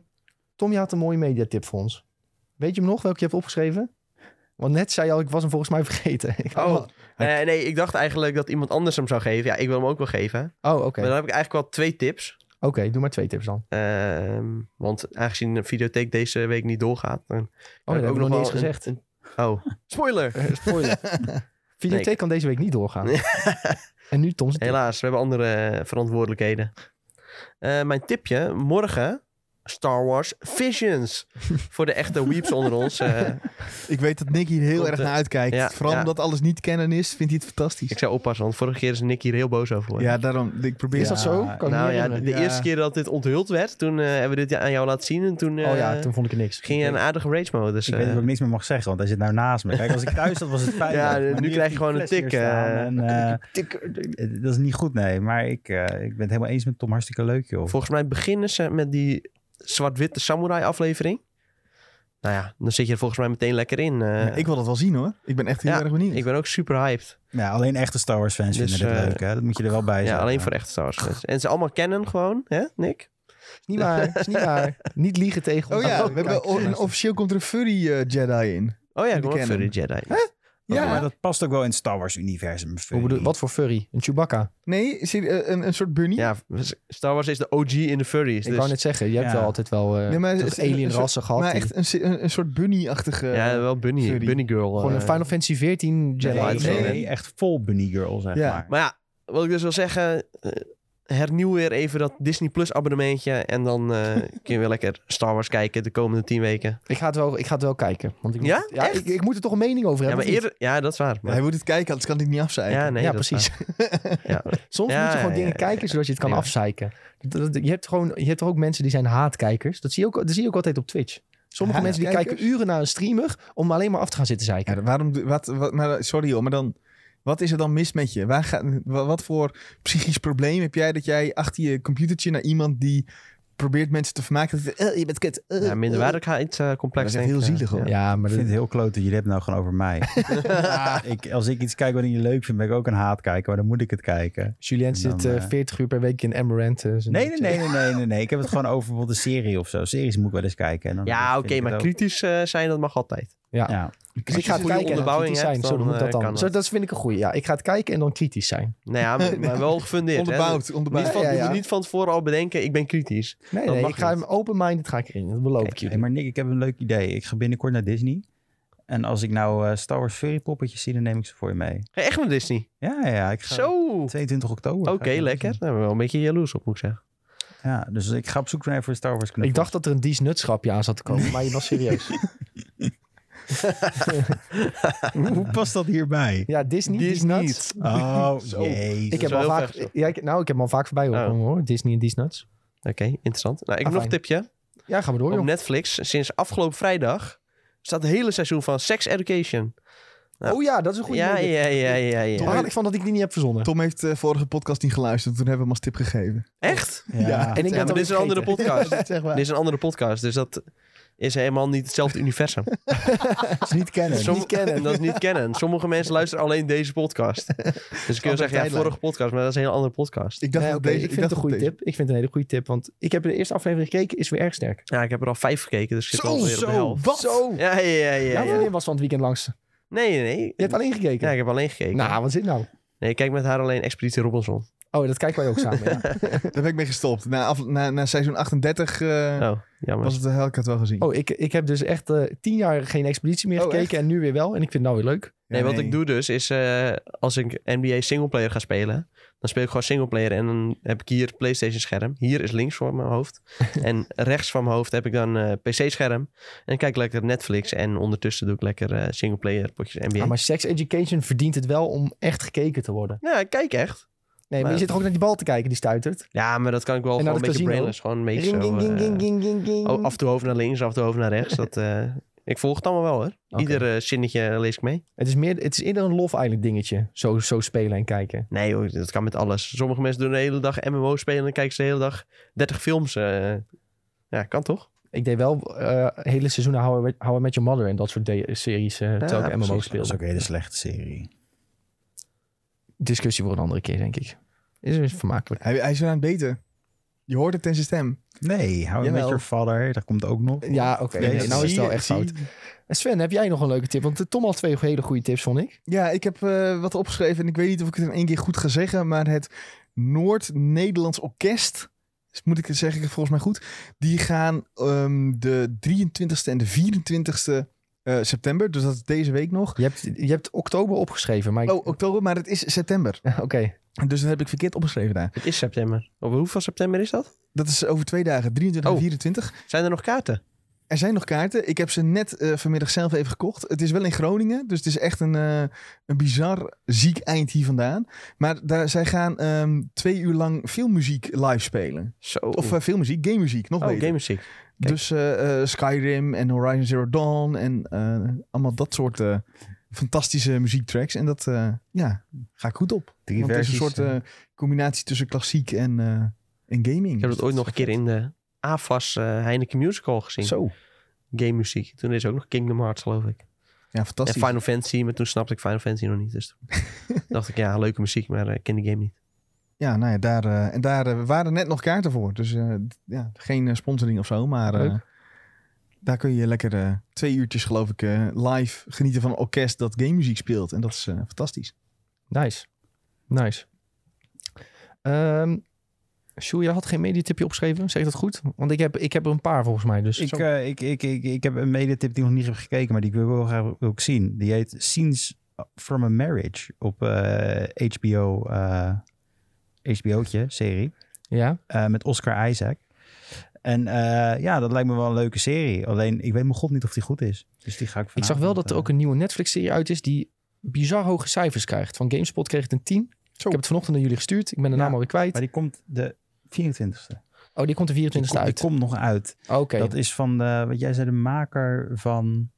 Tom, je had een mooie mediatip voor ons. Weet je hem nog, welke je hebt opgeschreven? Want net zei je al, ik was hem volgens mij vergeten. Ik Oh, eh, nee, ik dacht eigenlijk dat iemand anders hem zou geven. Ja, ik wil hem ook wel geven. oh oké. Maar dan heb ik eigenlijk wel twee tips. Oké, doe maar twee tips dan. Ehm, want aangezien de videotheek deze week niet doorgaat... Dan Oh, dat hebben we nog niet eens gezegd. oh, spoiler! Eh, Spoiler. Videotheek Nee. kan deze week niet doorgaan. en nu Tom's. Helaas, we hebben andere eh, verantwoordelijkheden. Eh, mijn tipje, morgen Star Wars Visions. Voor de echte weeps onder ons. eh, Ik weet dat Nick hier heel erg eh, naar uitkijkt. ja, Vooral ja. omdat alles niet kennen is, vindt hij het fantastisch. ik zou oppassen, want vorige keer is Nick hier heel boos over. Ja, daarom. Ik probeer Is dat Ja, zo? Kan nou ja, de Ja. eerste keer dat dit onthuld werd, toen eh, hebben we dit aan jou laten zien. En toen, eh, oh ja, toen vond ik er niks. ging je een aardige rage mode. Dus, Ik weet dat ik niks meer mag zeggen, want hij zit nou naast me. Kijk, als ik thuis zat was het fijn. Ja, nu krijg je gewoon een tik, en, dat is niet goed, nee. Maar ik, eh, ik ben het helemaal eens met Tom. Hartstikke leuk, joh. volgens mij beginnen ze met die zwart-witte samurai aflevering. Nou ja, dan zit je er volgens mij meteen lekker in. eh. Ja, ik wil dat wel zien hoor. Ik ben echt heel Ja, erg benieuwd. ik ben ook super hyped. Ja, alleen echte Star Wars fans Dus, vinden dit eh, leuk, hè. Dat moet je er wel bij Ja, zijn. alleen voor echte Star Wars fans. En ze allemaal kennen gewoon, hè, Nick? Is niet waar, is niet waar. Niet liegen tegen ons. Oh ja, we hebben, officieel komt er een furry eh, Jedi in. Oh ja, kennen Furry Jedi. Ja, maar dat past ook wel in het Star Wars universum. Hoe bedoel- wat voor furry? Een Chewbacca? nee, is eh, een, een soort bunny. Ja, Star Wars is de OG in de furries. Ik Dus, wou net zeggen, je hebt Ja. wel altijd wel eh Nee, maar het alien een rassen gehad. maar die- echt een, een, een soort bunny-achtige... ja, wel Bunny, Furry. Bunny Girl. gewoon een eh. Final Fantasy 14 Jedi. Nee, Lightsaber. nee, Nee. nee, echt vol Bunny Girl, zeg Ja. maar. Maar ja, wat ik dus wil zeggen... hernieuw weer even dat Disney Plus abonnementje. En dan eh, kun je weer lekker Star Wars kijken de komende tien weken. Ik, ga het wel, ik ga het wel kijken. Want ik moet, Ja? ja ik, ik moet er toch een mening over Ja, hebben. maar of niet? eerder... Ja, dat is waar. Maar, Hij moet het kijken, anders kan hij het niet afzeiken. ja, nee, ja, precies. Ja. Soms Ja, moet je gewoon ja, dingen ja, ja. kijken zodat je het kan Ja. afzeiken. Je hebt, gewoon, je hebt toch ook mensen die zijn haatkijkers. Dat zie je ook, dat zie je ook altijd op Twitch. Sommige mensen die kijken uren naar een streamer om alleen maar af te gaan zitten zeiken. Ja, waarom, wat, wat, maar, sorry hoor, maar dan... Wat is er dan mis met je? Waar gaat, wa- wat voor psychisch probleem heb jij dat jij achter je computertje naar iemand die probeert mensen te vermaken... Dat, eh, je bent kut. eh, Ja, eh. minderwaardigheidscomplex. Dat is heel zielig, hoor. Ja, maar Ik dat- vind het heel kloot dat jullie hebben nou gewoon over mij. Ja, ik, als ik iets kijk wat ik niet leuk vind, ben ik ook een haatkijker. Maar dan moet ik het kijken. Julien En zit dan, eh, eh, 40 uur per week in Amaranth. zijn- Nee, nee, nee, nee, nee, nee, nee. Ik heb het gewoon over bijvoorbeeld een serie of zo. Series moet ik wel eens kijken. En dan Ja, oké, maar kritisch zijn, dat mag altijd. Ja. Ja, Dus ik ga het goede kijken en dan onderbouwing kritisch zijn. hebt, Zo dan, moet dat eh, dan. Zo, dat. vind ik een goeie. Ja, ik ga het kijken en dan kritisch zijn. Nou ja, maar, maar wel gefundeerd. hè. Onderbouwd, onderbouwd. Niet van, Ja, ja. Je moet niet van tevoren al bedenken, ik ben kritisch. Nee, ik ga hem open-minded ga ik erin. Dat beloof ik Hey, jullie. maar Nick, ik heb een leuk idee. Ik ga binnenkort naar Disney. En als ik nou eh, Star Wars furry poppetjes zie, dan neem ik ze voor je mee. Ga je echt naar Disney? Ja, ja, ja. Ik ga Zo! Oké, 22 oktober. naar lekker. Daar ben ik wel een beetje jaloers op, moet ik zeggen. Ja, dus ik ga op zoek naar voor Star Wars knuffels. Ik dacht dat er een Dies Nutschapje aan zat te komen, maar je was serieus. hoe, hoe past dat hierbij? Ja, Disney, Dies Nuts. Oh, Zo. jezus. Ik heb al vaak, ver, ja, ik, nou, ik heb hem al vaak voorbij horen Oh. hoor. Disney en Dies Nuts. Oké, interessant. Nou, ik heb Ah, nog een tipje. Ja, gaan we door Op joh. Netflix, sinds afgelopen vrijdag, staat het hele seizoen van Sex Education. Ja. Oh ja, dat is een goede Ja, idee. ja, ja, ja, ja. Waar had ik van dat ik die niet heb verzonnen? Tom heeft de vorige podcast niet geluisterd. Toen hebben we hem als tip gegeven. Echt? Ja. Ja. En ik Ja, ben maar dit is een andere podcast. zeg maar. Dit is een andere podcast, dus dat is helemaal niet hetzelfde universum. Dat is niet kennen. Som- niet kennen. Dat is niet kennen. Sommige mensen luisteren alleen deze podcast. Dus ik kun je zeggen, ja, vorige podcast, maar dat is een heel andere podcast. Ik dacht Nee, deze, ik vind het een goede tip. Ik vind het een hele goede tip, want ik heb de eerste aflevering gekeken, is weer erg sterk. Ja, ik heb er al vijf gekeken, dus ik zit Zo, al weer op de zo. helft. Wat? Zo! Ja, ja, ja, ja. Ja. vriendin was van het weekend langs. Nee, nee, nee. Je hebt alleen gekeken? Ja, ik heb alleen gekeken. nou, wat zit nou? Nee, ik kijk met haar alleen Expeditie Robinson. Oh, dat kijken wij ook samen, ja. Daar ben ik mee gestopt. Na, af, na, na seizoen 38 eh, Oh, jammer. was het, had ik het wel gezien. Oh, ik, ik heb dus echt eh, tien jaar geen expeditie meer Oh, gekeken en nu weer wel. En ik vind het nou weer leuk. Nee, wat ik doe dus is, eh, als ik NBA singleplayer ga spelen, dan speel ik gewoon singleplayer en dan heb ik hier het PlayStation scherm. Hier is links voor mijn hoofd. en rechts van mijn hoofd heb ik dan eh PC scherm. En dan kijk ik lekker Netflix en ondertussen doe ik lekker eh, singleplayer potjes NBA. Ja, maar Sex Education verdient het wel om echt gekeken te worden. Ja, ik kijk echt. Nee, maar Maar- je zit toch ook naar die bal te kijken die stuitert? Ja, maar dat kan ik wel En naar gewoon een het beetje brainless. Gewoon een beetje Ring, zo... ding, ding, eh, ding, ding, ding, ding. oh, af en toe hoofd naar links, af en toe hoofd naar rechts. Dat, eh, ik volg het allemaal wel hoor. Ieder eh, zinnetje lees ik mee. Het is, meer, het is eerder een Love Island dingetje. Zo, zo spelen en kijken. Nee hoor, dat kan met alles. Sommige mensen doen de hele dag MMO spelen en dan kijken ze de hele dag 30 films. eh. ja, kan toch? Ik deed wel eh, hele seizoenen How I, Met- Your Mother en dat soort series eh terwijl ik MMO precies. Dat speelde. is ook een hele slechte serie. Discussie voor een andere keer, denk ik. Is is vermakelijk. Hij, hij is weer aan het beter. Je hoort het in zijn stem. Nee, How I Met. Your Father, dat komt ook nog. Ja, oké. Nee, nee, nou is het wel echt fout. En Sven, heb jij nog een leuke tip? Want eh, Tom had twee hele goede tips, vond ik. Ja, ik heb eh, wat opgeschreven en ik weet niet of ik het in één keer goed ga zeggen, maar het Noord-Nederlands Orkest, dus moet ik het zeggen, volgens mij goed, die gaan ehm, de 23ste en de 24ste eh, september, dus dat is deze week nog. Je hebt, je hebt oktober opgeschreven, maar... ik- Oh, oktober, maar het is september. Oké. Dus dat heb ik verkeerd opgeschreven daar. Het is september. Op hoeveel september is dat? Dat is over twee dagen, 23 Oh. en 24. Zijn er nog kaarten? Er zijn nog kaarten. Ik heb ze net eh, vanmiddag zelf even gekocht. Het is wel in Groningen, dus het is echt een, eh, een bizar ziek eind hier vandaan. Maar daar, zij gaan ehm, twee uur lang filmmuziek live spelen. Zo. Of uh, filmmuziek, game muziek, nog oh, beter. game muziek. Dus eh, eh, Skyrim en Horizon Zero Dawn en eh, allemaal dat soort eh, fantastische muziektracks. En dat eh, ja, ga ik goed op. Drie Want het is een soort eh, combinatie tussen klassiek en, eh, en gaming. Ik heb Dus het ooit nog een keer in de AFAS eh, Heineken Musical gezien. Zo, Game muziek. Toen is ook nog Kingdom Hearts, geloof ik. ja, En fantastisch. Final Fantasy, maar toen snapte ik Final Fantasy nog niet. Dus dacht ik, ja, leuke muziek, maar eh, ik ken die game niet. Ja, nou ja, daar, eh, en daar eh, waren net nog kaarten voor. Dus eh, ja, geen eh, sponsoring of zo, maar eh, daar kun je lekker eh, twee uurtjes, geloof ik, eh, live genieten van een orkest dat game muziek speelt. En dat is eh, fantastisch. Nice. Nice. Ehm Sjoe, je had geen mediatipje opgeschreven, zeg ik dat goed? Want ik heb, ik heb er een paar volgens mij. Dus Ik, eh, ik, ik, ik, ik heb een medetip die ik nog niet heb gekeken, maar die ik wil wel graag ook zien. Die heet Scenes from a Marriage op eh, HBO, eh HBO'tje, serie. ja, met Oscar Isaac. En ja, dat lijkt me wel een leuke serie. Alleen, ik weet mijn god niet of die goed is. Dus die ga ik ik zag wel dat er ook een nieuwe Netflix-serie uit is die bizar hoge cijfers krijgt. Van GameSpot kreeg het een 10. Ik heb het vanochtend aan jullie gestuurd. Ik ben de Ja, naam alweer kwijt. Maar die komt de 24e. Oh, die komt de 24e Die, komt, die uit. komt nog uit. Oké, Dat is van, de, wat jij zei, de maker van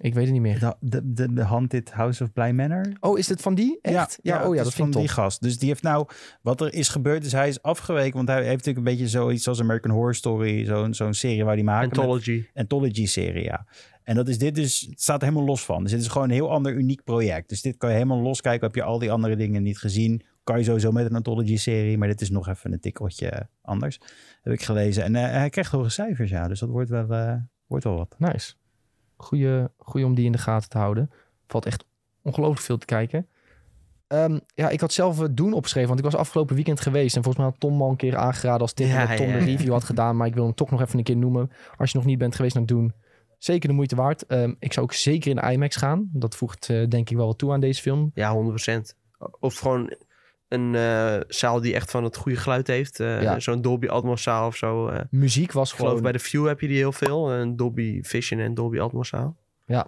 ik weet het niet meer. de, de, de, de Haunted House of Bly Manor. Oh, is het van die? Echt? Ja, oh het ja, is dat van vind ik die gast. Dus die heeft nou, wat er is gebeurd, is hij is afgeweken. Want hij heeft natuurlijk een beetje zoiets als American Horror Story, zo'n zo'n serie waar die maken. met- Anthology. Anthology-serie, ja. En dat is dit dus, het staat er helemaal los van. Dus dit is gewoon een heel ander uniek project. Dus dit kan je helemaal los kijken. Heb je al die andere dingen niet gezien? Kan je sowieso met een Anthology-serie, maar dit is nog even een tikkeltje anders. Heb ik gelezen. En eh, hij krijgt hoge cijfers, ja. Dus dat wordt wel, eh, wordt wel wat. Nice. Goeie, goeie om die in de gaten te houden. Valt echt ongelooflijk veel te kijken. Ehm, ja, ik had zelf het doen opgeschreven, want ik was afgelopen weekend geweest. En volgens mij had Tom al een keer aangeraden als tip Ja, dat Tom ja, de review had gedaan. Maar ik wil hem toch nog even een keer noemen. Als je nog niet bent geweest naar doen, zeker de moeite waard. Ehm, ik zou ook zeker in de IMAX gaan. Dat voegt eh, denk ik wel wat toe aan deze film. Ja, 100%. Of gewoon een eh, zaal die echt van het goede geluid heeft. Eh, Ja. Zo'n Dolby Atmos zaal of zo. Eh, Muziek was ik geloof gewoon... bij de View heb je die heel veel. Een Dolby Vision en Dolby Atmos zaal. Ja,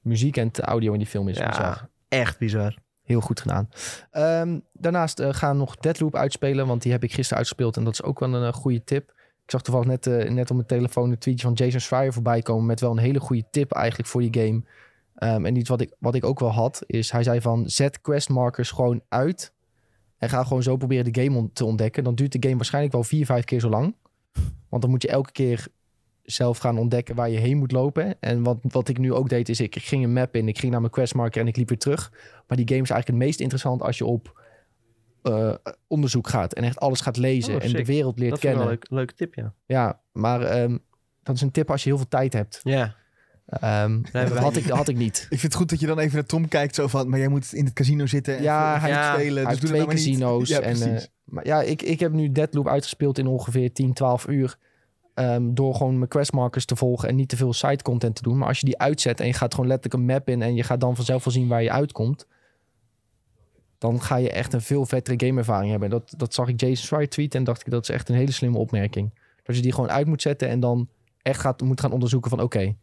muziek en audio in die film is bizar. Echt bizar. Heel goed gedaan. Ehm, daarnaast gaan we nog Deadloop uitspelen, want die heb ik gisteren uitgespeeld. En dat is ook wel een goede tip. Ik zag toevallig net, net op mijn telefoon een tweetje van Jason Schreier voorbij komen... met wel een hele goede tip eigenlijk voor die game. Ehm, en iets wat ik, wat ik ook wel had, is hij zei van... zet questmarkers gewoon uit en ga gewoon zo proberen de game on- te ontdekken. Dan duurt de game waarschijnlijk wel vier, vijf keer zo lang. Want dan moet je elke keer zelf gaan ontdekken waar je heen moet lopen. En wat, wat ik nu ook deed, is ik ging een map in, ik ging naar mijn questmarker en ik liep weer terug. Maar die game is eigenlijk het meest interessant als je op eh, onderzoek gaat en echt alles gaat lezen Oh, en de wereld leert Dat vind ik wel kennen. een leuk, leuke tip, ja. Ja, maar ehm, dat is een tip als je heel veel tijd hebt. Ja, Ehm, hebben dat had ik, dat had ik niet. Ik vind het goed dat je dan even naar Tom kijkt. Zo van, maar jij moet in het casino zitten en Ja, hij- ja, spelen. Dus doe twee nou casino's. Ja, en, precies. eh, maar ja, ik, ik heb nu Deadloop uitgespeeld in ongeveer 10, 12 uur. ehm, door gewoon mijn questmarkers te volgen en niet te veel side content te doen. Maar als je die uitzet en je gaat gewoon letterlijk een map in en je gaat dan vanzelf wel zien waar je uitkomt. Dan ga je echt een veel vettere gameervaring hebben. Dat, dat zag ik Jason Schreier tweeten en dacht ik dat is echt een hele slimme opmerking. Dat je die gewoon uit moet zetten en dan echt gaat, moet gaan onderzoeken van oké,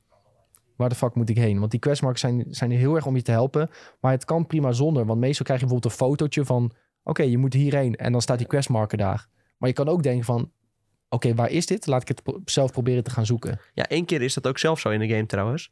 waar de fuck moet ik heen? Want die questmarkers zijn, zijn er heel erg om je te helpen. Maar het kan prima zonder. Want meestal krijg je bijvoorbeeld een fotootje van oké, je moet hierheen en dan staat die questmarker daar. Maar je kan ook denken van, oké, waar is dit? Laat ik het pro- zelf proberen te gaan zoeken. Ja, één keer is dat ook zelf zo in de game trouwens.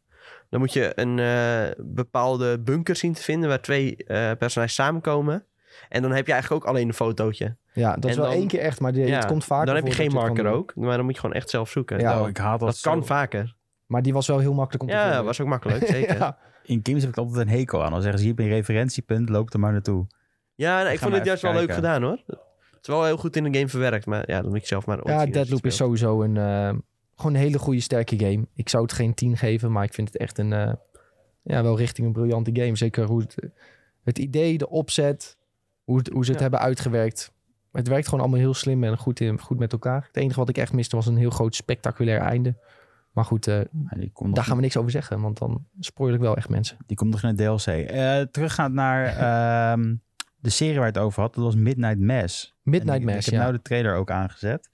Dan moet je een eh, bepaalde bunker zien te vinden waar twee eh, personages samenkomen. En dan heb je eigenlijk ook alleen een fotootje. Ja, dat is wel dan- één keer echt, maar Ja, het komt vaker Dan heb je geen marker kan ook, maar dan moet je gewoon echt zelf zoeken. Ja, dat Oh, ik haat dat dat kan vaker. Maar die was wel heel makkelijk om te Ja, vinden. dat was ook makkelijk, zeker. ja, ja. In games heb ik altijd een hekel aan. Dan zeggen ze, hier heb je een referentiepunt, loop er maar naartoe. nou, ik vond maar het juist wel leuk gedaan hoor. Het is wel heel goed in de game verwerkt, maar ja, dan moet je zelf maar ja Deadloop is sowieso een, eh, gewoon een hele goede, sterke game. Ik zou het geen 10 geven, maar ik vind het echt een, eh, ja, wel richting een briljante game. Zeker hoe het, het idee, de opzet, hoe, het, hoe ze het Ja. hebben uitgewerkt. Het werkt gewoon allemaal heel slim en goed, in, goed met elkaar. Het enige wat ik echt miste was een heel groot spectaculair einde. Maar goed, eh, Ja, nog, daar gaan we niks over zeggen, want dan spoil ik wel echt mensen. die komt nog in het DLC. Eh teruggaand naar ehm, de serie waar het over had. Dat was Midnight Mass. Midnight En ik, Mass, Ik heb ja. nou de trailer ook aangezet.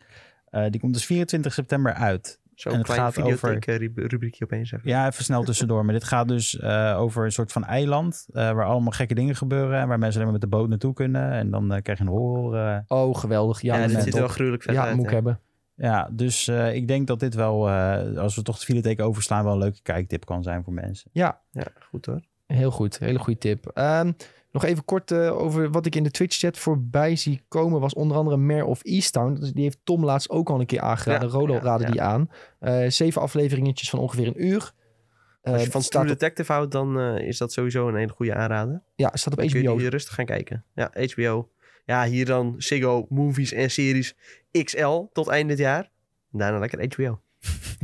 Eh, die komt dus 24 september uit. Zo'n En klein gaat over- rubriekje opeens even. Ja, even snel tussendoor. Maar dit gaat dus eh, over een soort van eiland. eh, waar allemaal gekke dingen gebeuren. En waar mensen alleen maar met de boot naartoe kunnen. En dan krijg je een horror. eh. Oh, geweldig. Ja, Ja, dat dit ziet er wel gruwelijk vet Ja, uit. moet ik hè. hebben. Ja, dus eh, ik denk dat dit wel, eh, als we toch de videotheek overslaan, wel een leuke kijktip kan zijn voor mensen. Ja, Ja, goed hoor. Heel goed, hele goede tip. Ehm, nog even kort eh, over wat ik in de Twitch-chat voorbij zie komen, was onder andere Mare of Easttown. Die heeft Tom laatst ook al een keer aangeraden. Ja, Rolo ja, raadde ja. die aan. Eh, zeven afleveringetjes van ongeveer een uur. Eh, Als je van True op, Detective houdt, dan eh, is dat sowieso een hele goede aanrader. ja, staat op Dan kun je HBO. rustig gaan kijken. Ja, HBO. Ja, hier dan Ziggo, movies en series XL tot eind dit jaar. Daarna lekker HBO.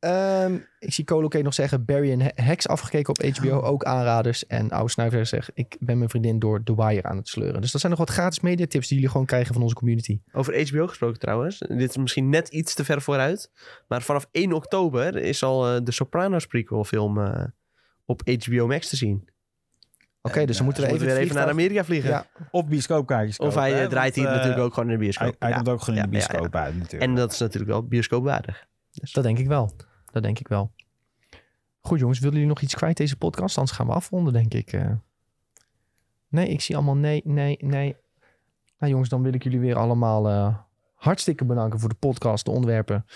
Ehm, ik zie Colo K nog zeggen, Barry en He- Hex afgekeken op HBO, ook aanraders. En oude snuiver zegt, ik ben mijn vriendin door The Wire aan het sleuren. Dus dat zijn nog wat gratis mediatips die jullie gewoon krijgen van onze community. Over HBO gesproken trouwens. Dit is misschien net iets te ver vooruit. Maar vanaf 1 oktober is al eh, de Sopranos prequel film eh, op HBO Max te zien. Oké, dus moeten Dus we moeten even, we het weer even naar Amerika vliegen. Ja, Of bioscoopkaartjes Of hij hè, eh, draait hier want, eh, natuurlijk ook gewoon in de Hij, bioscoop. hij Ja. komt ook gewoon in de Ja, ja, ja. bioscoop uit natuurlijk. En dat is natuurlijk wel bioscoopwaardig. Dat denk ik wel. Dat denk ik wel. Goed jongens, willen jullie nog iets kwijt deze podcast? Anders gaan we afronden, denk ik. eh. Nee, ik zie allemaal nee, nee, nee. Nou jongens, dan wil ik jullie weer allemaal eh, hartstikke bedanken voor de podcast, de onderwerpen.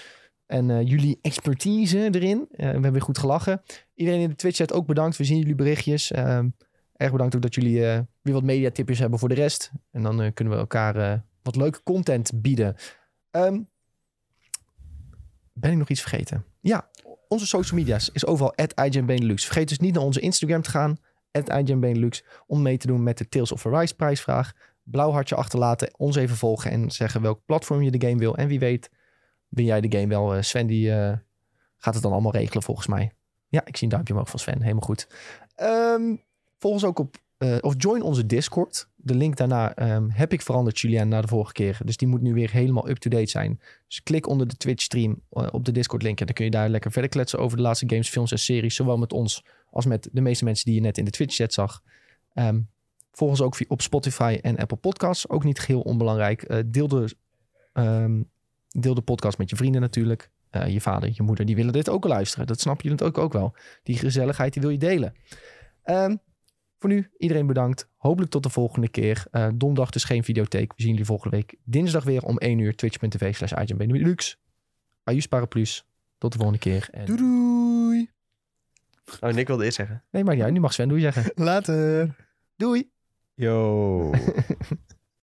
En eh, jullie expertise erin. We hebben weer goed gelachen. Iedereen in de Twitch-chat ook bedankt. We zien jullie berichtjes. Erg bedankt ook dat jullie eh, weer wat mediatipjes hebben voor de rest. En dan eh, kunnen we elkaar eh, wat leuke content bieden. Ehm, ben ik nog iets vergeten? Ja, onze social media's is overal at Benelux. Vergeet dus niet naar onze Instagram te gaan, at Benelux, om mee te doen met de Tales of Arise prijsvraag. Blauw hartje achterlaten, ons even volgen en zeggen welk platform je de game wil. En wie weet, win jij de game wel. Sven die gaat het dan allemaal regelen volgens mij. Ja, ik zie een duimpje omhoog van Sven, helemaal goed. Ehm volg ons ook op, eh, of join onze Discord. De link daarna ehm, heb ik veranderd, Julian, na de vorige keer. Dus die moet nu weer helemaal up-to-date zijn. Dus klik onder de Twitch stream eh, op de Discord link. En dan kun je daar lekker verder kletsen over de laatste games, films en series. Zowel met ons als met de meeste mensen die je net in de Twitch chat zag. Ehm, Volg ons ook op Spotify en Apple Podcasts. Ook niet geheel onbelangrijk. Eh, deel, de, ehm, deel de podcast met je vrienden natuurlijk. Je vader, je moeder, die willen dit ook luisteren. Dat snap je ook, ook wel. Die gezelligheid, die wil je delen. Ehm, voor nu, iedereen bedankt. Hopelijk tot de volgende keer. Eh, donderdag dus geen videotheek. We zien jullie volgende week dinsdag weer om 1 uur. Twitch.tv slash Deluxe. Ajus Paraplus. Tot de volgende keer. En... Doei doei. Oh, Nick wilde eerst zeggen. Nee, maar ja, nu mag Sven doei zeggen. Later. Doei! Yo.